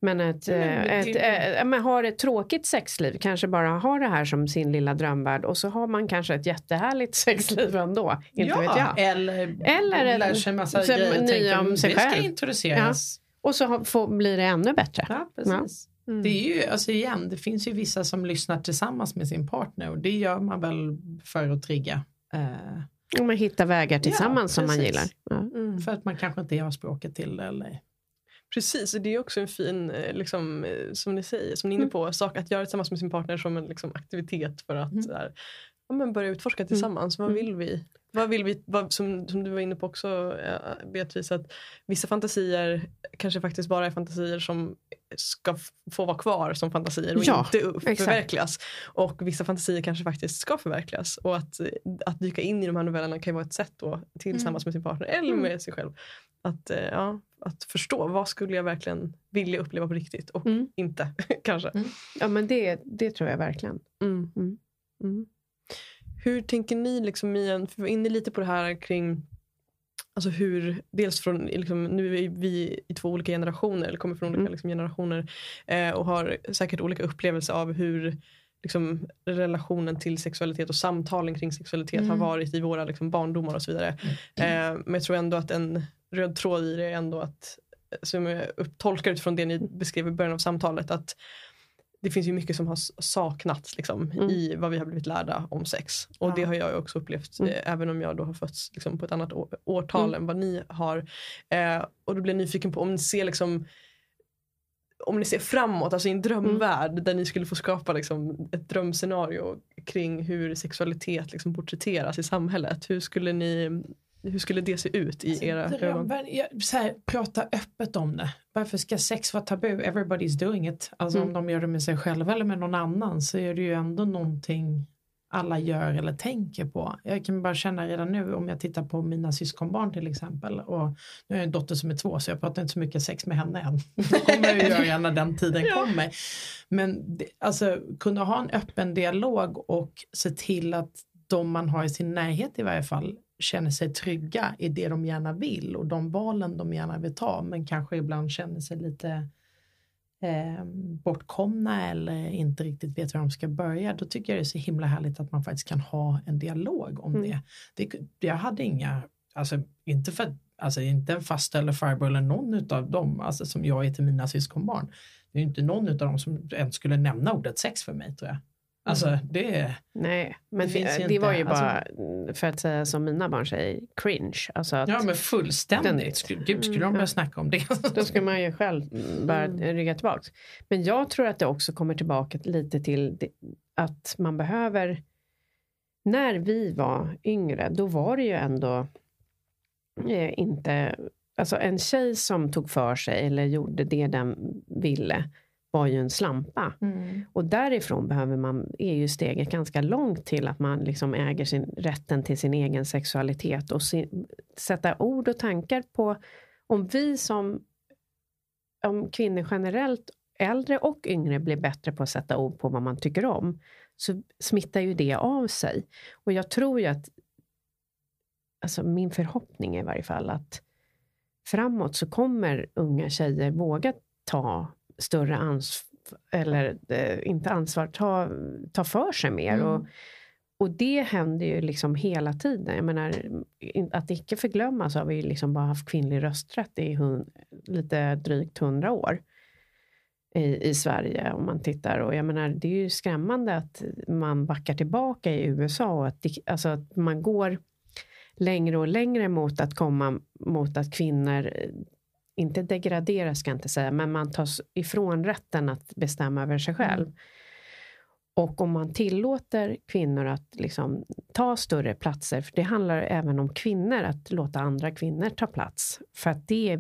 men ett, mm, ett, ett, ett, har ett tråkigt sexliv, kanske bara har det här som sin lilla drömvärld och så har man kanske ett jättehärligt <laughs> sexliv ändå. Inte ja, vet jag. Eller, eller lär sig en massa grejer. Nya om sig det själv. ska introduceras. Ja. Och så får, blir det ännu bättre. Ja, precis. Ja. Mm. Det är ju, alltså igen, det finns ju vissa som lyssnar tillsammans med sin partner och det gör man väl för att trigga. Uh, man hittar vägar tillsammans som man gillar. Mm. För att man kanske inte har språket till det eller Precis, det är också en fin, eh, liksom, eh, som ni säger, som ni är inne mm. på, mm. sak att göra tillsammans med sin partner som en liksom, aktivitet för att mm. där, ja, men börja utforska mm. tillsammans. Mm. Vad vill vi? Vad vill vi vad, som, som du var inne på också Beatrice, att vissa fantasier kanske faktiskt bara är fantasier som ska få vara kvar som fantasier och ja, inte förverkligas. Och vissa fantasier kanske faktiskt ska förverkligas. Och att, att dyka in i de här novellerna kan ju vara ett sätt då, tillsammans mm. med sin partner eller med sig själv att, eh, ja, att förstå vad skulle jag verkligen vilja uppleva på riktigt och mm. inte <laughs> kanske. Mm. Ja men det, det tror jag verkligen. Mm. mm. mm. Hur tänker ni, liksom, Mia, för vi var inne lite på det här kring Alltså hur, dels från, liksom, nu är vi i två olika generationer, eller kommer från olika mm. liksom, generationer eh, och har säkert olika upplevelser av hur liksom, relationen till sexualitet och samtalen kring sexualitet mm. har varit i våra liksom, barndomar och så vidare. Mm. Eh, men jag tror ändå att en röd tråd i det är ändå att, som jag tolkar utifrån det ni beskrev i början av samtalet, att det finns ju mycket som har saknats liksom, mm. i vad vi har blivit lärda om sex. Och ja. det har jag också upplevt, mm. eh, även om jag då har fötts liksom, på ett annat år, årtal mm. än vad ni har. Eh, och då blir jag nyfiken på om ni ser liksom om ni ser framåt, alltså i en drömvärld mm. där ni skulle få skapa liksom, ett drömscenario kring hur sexualitet liksom, porträtteras i samhället. Hur skulle ni hur skulle det se ut i alltså, era ögon? Prata öppet om det. Varför ska sex vara tabu? Everybody's doing it. Alltså mm. om de gör det med sig själva eller med någon annan så är det ju ändå någonting alla gör eller tänker på. Jag kan bara känna redan nu om jag tittar på mina syskonbarn till exempel och nu har jag en dotter som är två så jag pratar inte så mycket sex med henne än. <laughs> Det kommer jag göra när den tiden <laughs> ja. kommer. Men alltså kunna ha en öppen dialog och se till att de man har i sin närhet i varje fall känner sig trygga i det de gärna vill och de valen de gärna vill ta men kanske ibland känner sig lite eh, bortkomna eller inte riktigt vet hur de ska börja, då tycker jag det är så himla härligt att man faktiskt kan ha en dialog om mm. det. det. Jag hade inga, alltså inte för Alltså inte en fasta eller farbror eller någon av dem alltså, som jag är till mina syskonbarn. Det är inte någon av dem som ens skulle nämna ordet sex för mig tror jag. Alltså mm. det Nej, men det, det, det var ju alltså, bara, för att säga som mina barn säger, cringe. Alltså att ja men fullständigt. Den, Gud, skulle de börja snacka om det? Då skulle man ju själv bara mm. rygga tillbaka. Men jag tror att det också kommer tillbaka lite till att man behöver, när vi var yngre, då var det ju ändå eh, inte, alltså en tjej som tog för sig eller gjorde det den ville, var ju en slampa. Mm. Och därifrån behöver man, är ju steget ganska långt till att man liksom äger sin, rätten till sin egen sexualitet och sin, sätta ord och tankar på om vi som om kvinnor generellt, äldre och yngre, blir bättre på att sätta ord på vad man tycker om, så smittar ju det av sig. Och jag tror ju att, alltså min förhoppning är i varje fall att framåt så kommer unga tjejer våga ta större ansvar, eller eh, inte ansvar, ta, ta för sig mer. Mm. Och, och det händer ju liksom hela tiden. Jag menar, att icke förglömma så har vi liksom bara haft kvinnlig rösträtt i hund, lite drygt hundra år. i, i Sverige om man tittar. Och jag menar, det är ju skrämmande att man backar tillbaka i USA och att, alltså att man går längre och längre mot att komma mot att kvinnor inte degraderas ska jag inte säga, men man tas ifrån rätten att bestämma över sig själv. Mm. Och om man tillåter kvinnor att liksom ta större platser, för det handlar även om kvinnor, att låta andra kvinnor ta plats. För att det är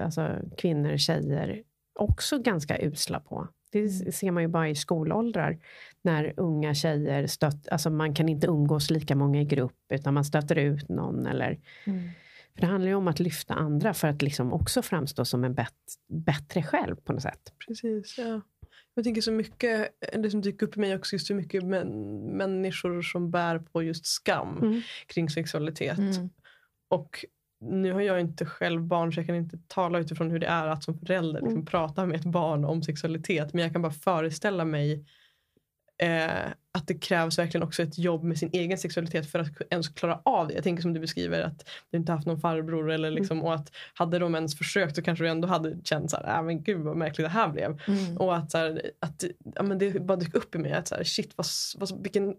alltså, kvinnor, tjejer också ganska usla på. Det mm. ser man ju bara i skolåldrar. När unga tjejer stött, alltså man kan inte umgås lika många i grupp utan man stöter ut någon. Eller, mm. För det handlar ju om att lyfta andra för att liksom också framstå som en bet, bättre själv på något sätt. Precis, ja. Jag tänker så mycket, det som dyker upp i mig också, just hur mycket män, människor som bär på just skam mm. kring sexualitet. Mm. Och nu har jag inte själv barn så jag kan inte tala utifrån hur det är att som förälder liksom, mm. prata med ett barn om sexualitet. Men jag kan bara föreställa mig eh, att det krävs verkligen också ett jobb med sin egen sexualitet för att ens klara av det. Jag tänker som du beskriver att du inte haft någon farbror eller liksom, mm. och att hade de ens försökt så kanske du ändå hade känt så här, äh, men gud vad märkligt det här blev. Mm. Och att, så här, att ja, men det bara dök upp i mig att så här, shit vad, vad, vilken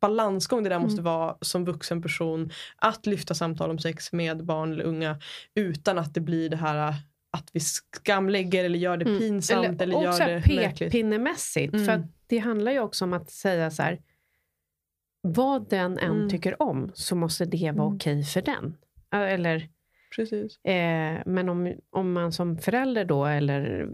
balansgång det där måste mm. vara som vuxen person att lyfta samtal om sex med barn eller unga utan att det blir det här att vi skamlägger eller gör det mm. pinsamt. Eller, eller gör det pekpinnemässigt. Mm. För det handlar ju också om att säga så här, vad den än mm. tycker om så måste det vara mm. okej för den. Eller, Precis. Eh, men om, om man som förälder då, eller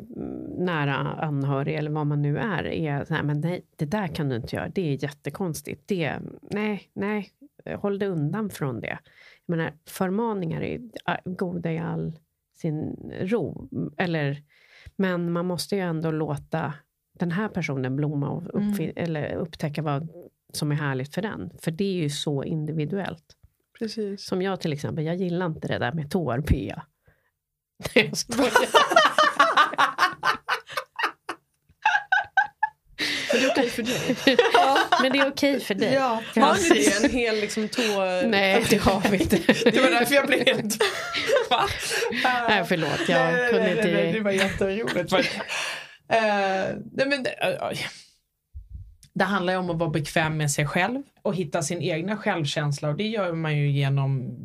nära anhörig, eller vad man nu är, är så här, men nej, det där kan du inte göra, det är jättekonstigt. Det, nej, nej, håll dig undan från det. Jag menar, förmaningar är goda i all sin ro. Eller, men man måste ju ändå låta den här personen blomma och mm. eller upptäcka vad som är härligt för den. För det är ju så individuellt. Precis. Som jag till exempel, jag gillar inte det där med tår-P. <laughs> Jag <laughs> Men det är okej för dig. ja, men det är okej för dig. Ja. Har ni det? En hel liksom tå... Nej, det har vi inte. det var därför jag blev helt... Va? <laughs> Nej, förlåt. Jag nej, kunde nej, inte... Nej, det var jätteroligt. Uh, nej, men, uh, det handlar ju om att vara bekväm med sig själv och hitta sin egna självkänsla och det gör man ju genom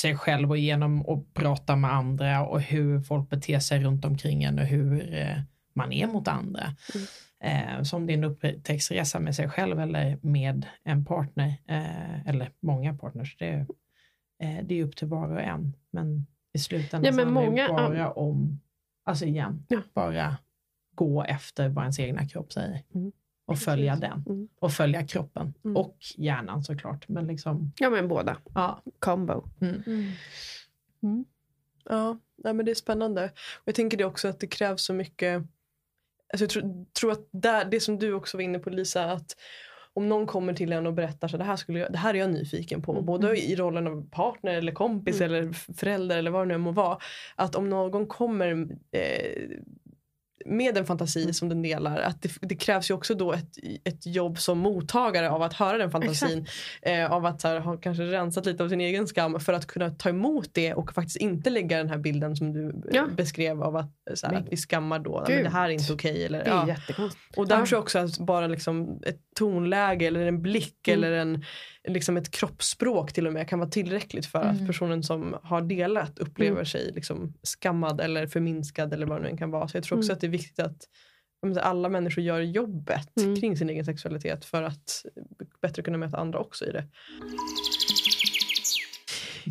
sig själv och genom att prata med andra och hur folk beter sig runt omkring en och hur eh, man är mot andra. Mm eh, som din upptäcktsresa med sig själv eller med en partner eh, eller många partners. Det, eh, det är upp till var och en. Men i slutändan ja, men handlar det bara om, alltså igen, ja. bara gå efter vad ens egna kropp säger. Mm. Och följa Precis. den. Mm. Och följa kroppen. Mm. Och hjärnan såklart. Men liksom, ja men båda. Ja. Combo. Mm. Mm. Mm. Ja, nej, men det är spännande. Och jag tänker det också att det krävs så mycket Alltså jag tror, tror att där, det som du också var inne på Lisa, att om någon kommer till en och berättar så det här, skulle jag, det här är jag nyfiken på, mm. både i rollen av partner eller kompis mm. eller förälder eller vad det nu må vara. Att om någon kommer eh, med en fantasi mm. som den delar. Att det, det, krävs ju också då ett, ett jobb som mottagare av att höra den fantasin. Eh, av att här, ha kanske rensat lite av sin egen skam för att kunna ta emot det och faktiskt inte lägga den här bilden som du ja. beskrev av att, så här, att vi skammar då. Men det här är inte okej. Okay, det är ja. Och där tror jag också att bara liksom ett tonläge eller en blick mm. eller en liksom ett kroppsspråk till och med kan vara tillräckligt för mm. att personen som har delat upplever mm. sig liksom skammad eller förminskad eller vad det nu kan vara. Så jag tror också mm. att det är viktigt att alla människor gör jobbet mm. kring sin egen sexualitet för att bättre kunna möta andra också i det.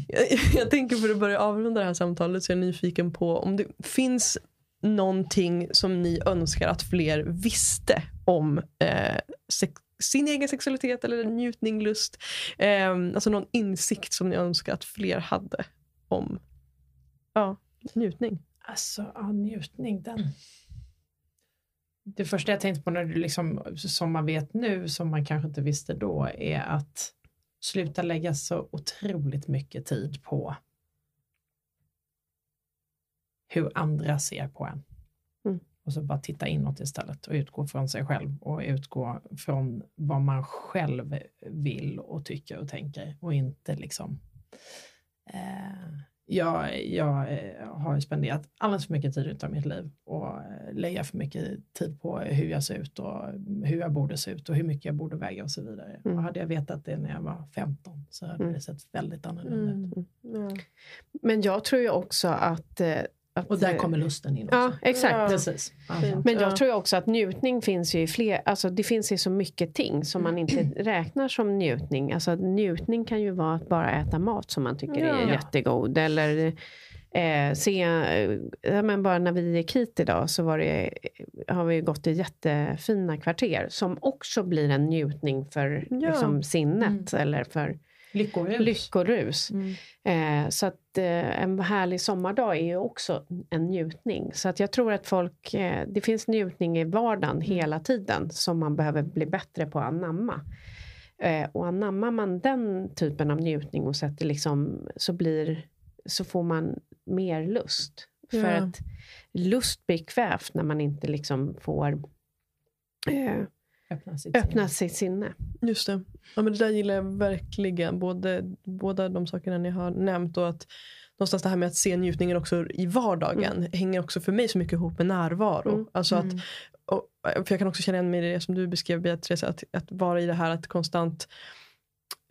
Jag, <laughs> jag tänker för att börja avrunda det här samtalet så är jag nyfiken på om det finns någonting som ni önskar att fler visste om eh, sin egen sexualitet eller njutning, lust. Eh, alltså någon insikt som ni önskar att fler hade om ja, njutning. Alltså, ja, njutning, den... Det första jag tänkte på när du liksom, som man vet nu, som man kanske inte visste då, är att sluta lägga så otroligt mycket tid på hur andra ser på en. Och så bara titta inåt istället och utgå från sig själv och utgå från vad man själv vill och tycker och tänker och inte liksom eh, jag, jag eh, har spenderat alldeles för mycket tid av mitt liv och eh, lägga för mycket tid på hur jag ser ut och hur jag borde se ut och hur mycket jag borde väga och så vidare. Mm. Och hade jag vetat det när jag var 15 så hade Mm. det sett väldigt annorlunda ut. Mm. Ja. Men jag tror ju också att... eh, att Och där kommer lusten in också. Ja, exakt. Ja. Precis. Men jag Ja. tror ju också att njutning finns ju i fler, alltså det finns ju så mycket ting som man inte <clears throat> räknar som njutning. Alltså njutning kan ju vara att bara äta mat som man tycker är Ja. jättegod. Eller eh, se, eh, ja, men bara när vi gick hit idag så var det, har vi gått i jättefina kvarter som också blir en njutning för Ja. liksom, sinnet eller för Lyckorus. lyckorus. Mm. Eh, så att eh, en härlig sommardag är ju också en njutning. Så att jag tror att folk, eh, det finns njutning i vardagen hela tiden som man behöver bli bättre på att anamma. Eh, och anammar man den typen av njutning och sätter liksom, så, blir, så får man mer lust. För Ja. att lust blir kvävt när man inte liksom får eh, Öppna sitt öppna sitt sinne. Just det. Ja, men det där gillar jag verkligen. Både, båda de sakerna ni har nämnt och att någonstans det här med att se njutningen också i vardagen hänger också för mig så mycket ihop med närvaro. Mm. Alltså att, Mm. och, för jag kan också känna igen mig i det som du beskrev Beatrice, att, att vara i det här att konstant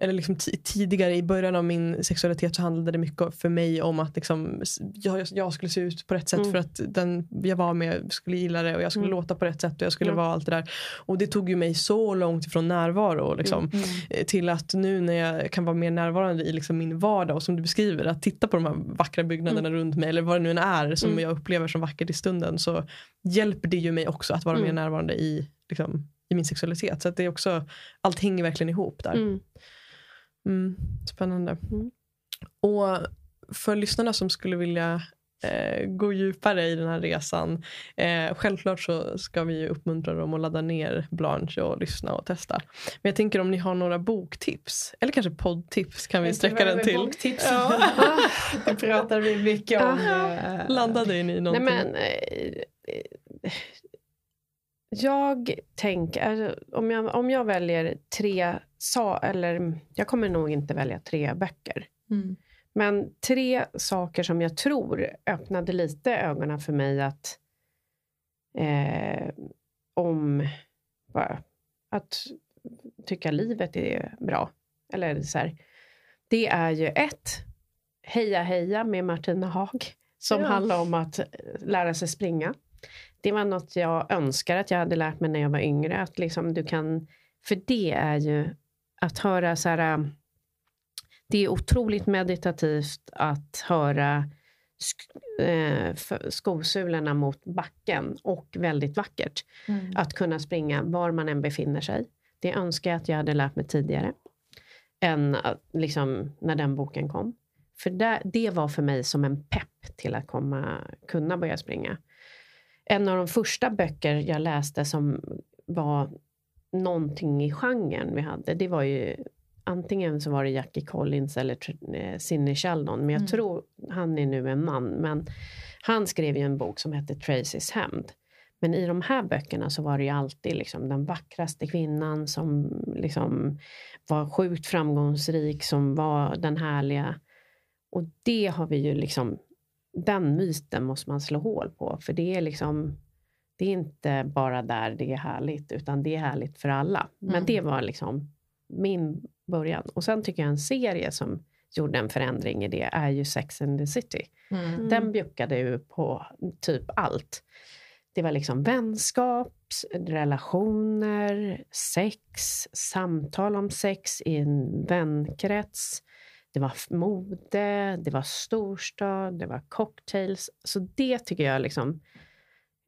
eller liksom ti- tidigare i början av min sexualitet så handlade det mycket för mig om att liksom, jag, jag skulle se ut på rätt sätt Mm. för att den jag var med skulle gilla det och jag skulle Mm. låta på rätt sätt och jag skulle Mm. vara allt det där. Och det tog ju mig så långt ifrån närvaro liksom, Mm. eh, till att nu när jag kan vara mer närvarande i liksom min vardag och som du beskriver att titta på de här vackra byggnaderna runt mig eller vad det nu än är som Mm. jag upplever som vackert i stunden så hjälper det ju mig också att vara mer Mm. närvarande i, liksom, i min sexualitet. Så att det är också, allt hänger verkligen ihop där. Mm. Mm, spännande. Mm. Och för lyssnarna som skulle vilja eh, gå djupare i den här resan. Eh, självklart så ska vi ju uppmuntra dem att ladda ner Blanche och lyssna och testa. Men jag tänker om ni har några boktips eller kanske poddtips kan vi Inte sträcka den till. Boktips. Ja. <laughs> det pratar vi mycket om. eh, Landade ni i Nej, någonting? men, eh, eh, jag tänker, alltså, om jag, om jag väljer tre, sa, eller jag kommer nog inte välja tre böcker. Mm. Men tre saker som jag tror öppnade lite ögonen för mig att eh, om bara, att tycka livet är bra. Eller så här, det är ju ett, Heja heja med Martina Haag som Ja. handlar om att eh, lära sig springa. Det var något jag önskar att jag hade lärt mig när jag var yngre. Att liksom du kan, för det är ju att höra så här, äh, det är otroligt meditativt att höra sk- eh, skosulorna mot backen och väldigt vackert. Mm. Att kunna springa var man än befinner sig. Det önskar jag att jag hade lärt mig tidigare. Än liksom, när den boken kom. För det, det var för mig som en pepp till att komma, kunna börja springa. En av de första böcker jag läste som var någonting i genren vi hade, det var ju antingen så var det Jackie Collins eller eh, Sidney Sheldon, men jag Mm. tror han är nu en man. Men han skrev ju en bok som hette Tracys hämnd. Men i de här böckerna så var det ju alltid liksom den vackraste kvinnan som liksom var sjukt framgångsrik, som var den härliga. Och det har vi ju liksom, den myten måste man slå hål på, för det är liksom, det är inte bara där det är härligt, utan det är härligt för alla. Men Mm. det var liksom min början. Och sen tycker jag en serie som gjorde en förändring i det är ju Sex and the City. Mm. Den bjuckade ju på typ allt. Det var liksom vänskap, relationer, sex, samtal om sex i en vänkrets. Det var mode, det var storstad, det var cocktails. Så det tycker jag liksom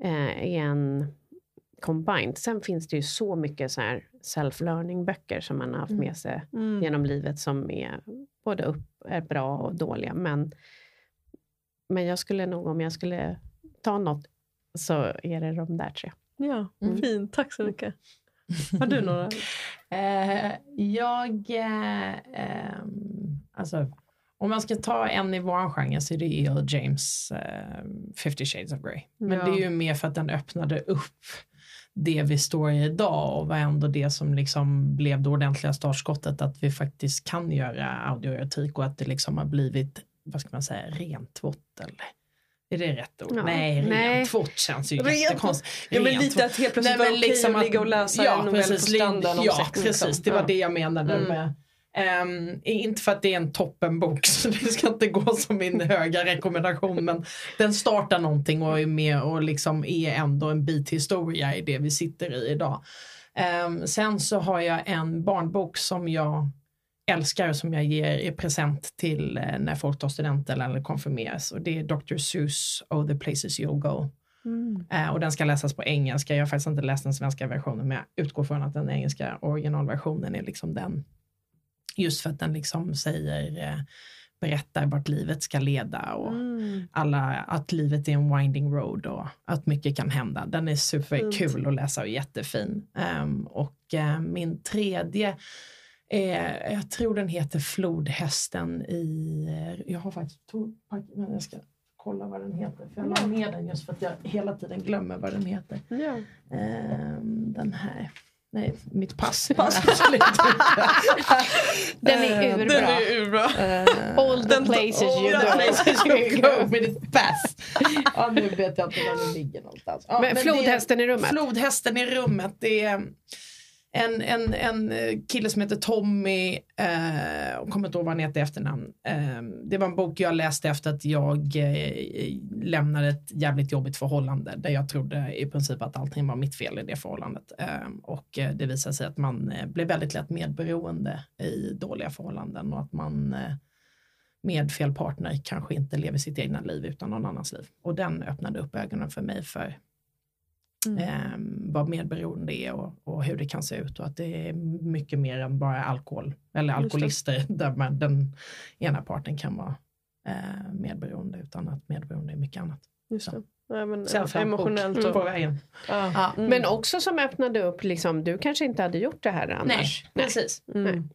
eh, är en combined. Sen finns det ju så mycket så här self-learning böcker som man har haft Mm. med sig Mm. genom livet som är både upp, är bra och dåliga. Men, men jag skulle nog, om jag skulle ta något, så är det de där tre. Ja, Mm. fint. Tack så mycket. Har du några? <laughs> Eh, jag... Eh, ehm, alltså, om man ska ta en i vår genre så är det E.L. James eh, 50 shades of Grey. Men Ja. det är ju mer för att den öppnade upp det vi står i idag och var ändå det som liksom blev det ordentliga startskottet att vi faktiskt kan göra audioerotik och att det liksom har blivit vad ska man säga, rentvått eller? Är det rätt ord? Ja. Nej, rentvått känns ju Rent- jättekonstigt. Ja, men lite att helt plötsligt Nej, vara men okej liksom att ligga och läsa en novell på stranden om Ja, liksom. precis. Det var Ja. det jag menade Mm. med Ehm, inte för att det är en toppenbok <laughs> så det ska inte gå som min höga rekommendation men den startar någonting och är med och liksom är ändå en bit historia i det vi sitter i idag. Ehm, sen så har jag en barnbok som jag älskar och som jag ger i present till eh, när folk tar studenten eller konfirmeras och det är Dr. Seuss Oh the places you'll go. Eh, och den ska läsas på engelska. Jag har faktiskt inte läst den svenska versionen men jag utgår från att den engelska originalversionen är liksom den. Just för att den liksom säger, eh, berättar vart livet ska leda och Mm. alla, att livet är en winding road och att mycket kan hända. Den är superkul att läsa och jättefin. Ehm, och eh, min tredje, är, jag tror den heter Flodhästen i, eh, jag har faktiskt, tog, men jag ska kolla vad den heter. För jag la ner den just för att jag hela tiden glömmer vad den heter. Ja. Ehm, den här. Nej, mitt pass. <laughs> Inte. <laughs> Den är Ehm, urbra. Den är urbra. ehm, All the places you the go. places you <laughs> go with ditt pass. Ja, nu vet jag inte var den ligger någonstans. Ja, Men det- flodhästen i rummet? Flodhästen i rummet. Det är en, en, en eh, kille som heter Tommy, eh, kommer inte ihåg vad han heter i efternamn. Eh, det var en bok jag läste efter att jag eh, lämnade ett jävligt jobbigt förhållande där jag trodde i princip att allting var mitt fel i det förhållandet. Ehm, eh, och det visade sig att man eh, blev väldigt lätt medberoende i dåliga förhållanden och att man eh, med fel partner kanske inte lever sitt egna liv utan någon annans liv. Och den öppnade upp ögonen för mig för Mm. eh, vad medberoende är och, och hur det kan se ut och att det är mycket mer än bara alkohol eller alkoholister där man, den ena parten kan vara eh, medberoende utan att medberoende är mycket annat. Just det. Nej, men Self-help emotionellt och... på vägen. Ja. Ja. Mm. Men också som öppnade upp, liksom, du kanske inte hade gjort det här annars. precis. Mm.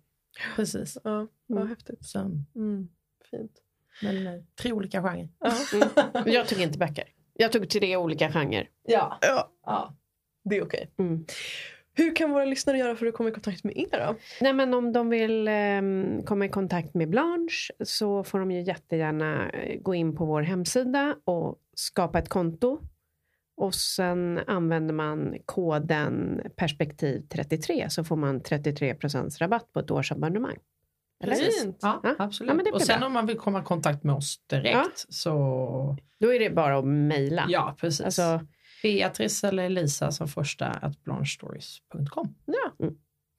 precis. Ja, vad Mm. häftigt. Så, Mm. Fint. men eh, tre olika genrer. Ja. <laughs> Mm. Jag tog inte böcker. Jag tog tre olika genrer. Ja. ja, ja. det är okej. Mm. Hur kan våra lyssnare göra för att komma i kontakt med er då? Nej, men om de vill ehm, komma i kontakt med Blanche så får de ju jättegärna eh, gå in på vår hemsida och skapa ett konto. Och sen använder man koden perspektiv 33 så får man 33% rabatt på ett årsabonnemang. Fint. Ja, Ja. absolut. Ja, men det blir och sen bra. om man vill komma i kontakt med oss direkt Ja. så Då är det bara att mejla. ja, precis. Alltså, Beatrice eller Lisa som första at blanchestories.com. Ja. Mm.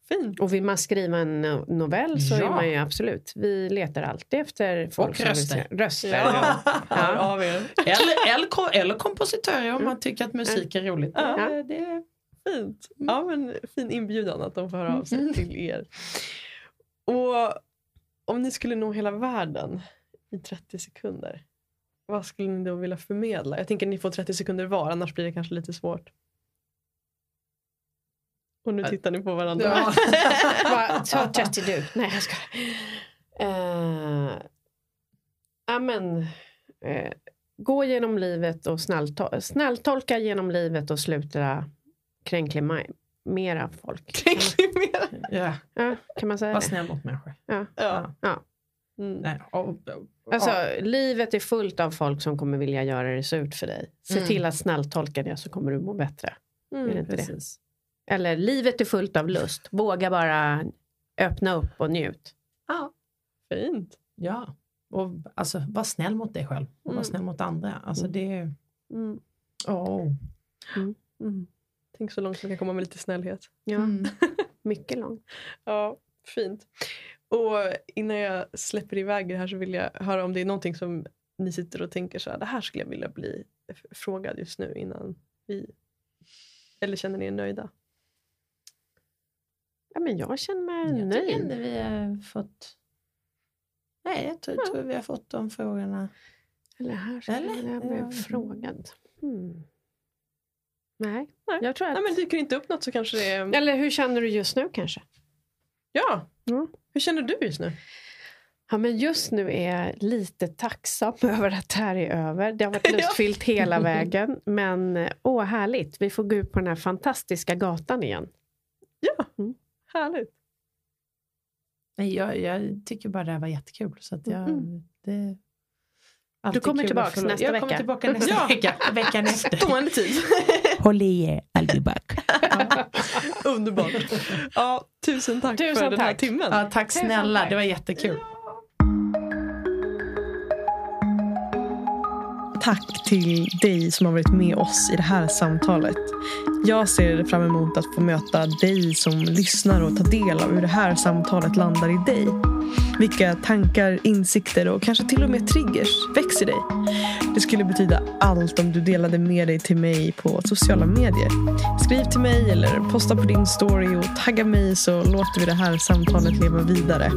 Fint. och vill man skriva en no- novell så Ja. är man ju absolut, vi letar alltid efter folk Och som vill röster. se- röster. Ja. Ja. <laughs> Er. eller, eller, eller kompositörer om man tycker att musik är roligt. Ja. Det, det, Fint. Ja, men fin inbjudan att de får höra av sig Mm. till er. Och om ni skulle nå hela världen i 30 sekunder, vad skulle ni då vilja förmedla? Jag tänker att ni får 30 sekunder var, annars blir det kanske lite svårt. Och nu tittar ni på varandra. Ja. <laughs> Bara, Ta 30 du. Nej, jag ska. Uh, ja, men, eh, gå genom livet och snällto- snälltolka genom livet och sluta kränklimera folk. <laughs> ja. Ja, kan man säga Var det? snäll mot människor. Ja. Ja. Mm. Nej, och, och, Alltså, ja. livet är fullt av folk som kommer vilja göra det surt för dig. Se Mm. till att snälltolka det så kommer du må bättre. Är det Mm. inte det? Eller livet är fullt av lust. Våga bara öppna upp och njut. Ja. Fint. ja. Och alltså, var snäll mot dig själv och var Mm. snäll mot andra. Alltså Mm. det är... Mm. Oh. Mm. Tänk så långt man kan komma med lite snällhet. Ja, Mm. <laughs> mycket långt. Ja, fint. Och innan jag släpper iväg det här så vill jag höra om det är någonting som ni sitter och tänker så här, det här skulle jag vilja bli frågad just nu innan vi... Eller känner ni er nöjda? Ja, men jag känner mig Jag tycker nöjd. inte vi har fått... Nej, jag tror, tror vi har fått de frågorna. Eller här skulle Eller? jag bli Ja. frågad. Hmm. Nej, Nej. jag tror att... Nej men dyker inte upp något så kanske det är... Eller hur känner du just nu kanske? Ja! Mm. Hur känner du just nu? Ja, men just nu är jag lite tacksam <laughs> över att det här är över. Det har varit <laughs> Ja. lustfyllt hela vägen. Men eh, åh, härligt. Vi får gå ut på den här fantastiska gatan igen. Ja, Mm. härligt. Nej, jag, jag tycker bara det här var jättekul. Så att jag, Mm. det, Alltid Du kommer få- nästa jag vecka. kommer tillbaka nästa Ja. vecka. <laughs> Veckan efter. Stående tid. <laughs> Håll i er, I'll be back. <laughs> Underbart. Ja, tusen tack Tusen för den här tack. timmen. Ja, tack snälla, tack. det var jättekul. Tack till dig som har varit med oss i det här samtalet. Jag ser fram emot att få möta dig som lyssnar och ta del av hur det här samtalet landar i dig. Vilka tankar, insikter och kanske till och med triggers väcks i dig. Det skulle betyda allt om du delade med dig till mig på sociala medier. Skriv till mig eller posta på din story och tagga mig så låter vi det här samtalet leva vidare.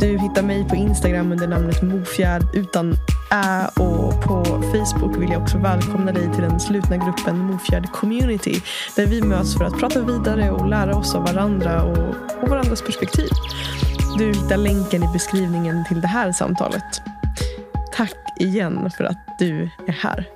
Du hittar mig på Instagram under namnet Mofjärd utan ä och på Facebook vill jag också välkomna dig till den slutna gruppen Mofjärd Community där vi möts för att prata vidare och lära oss av varandra och, och varandras perspektiv. Du hittar länken i beskrivningen till det här samtalet. Tack igen för att du är här.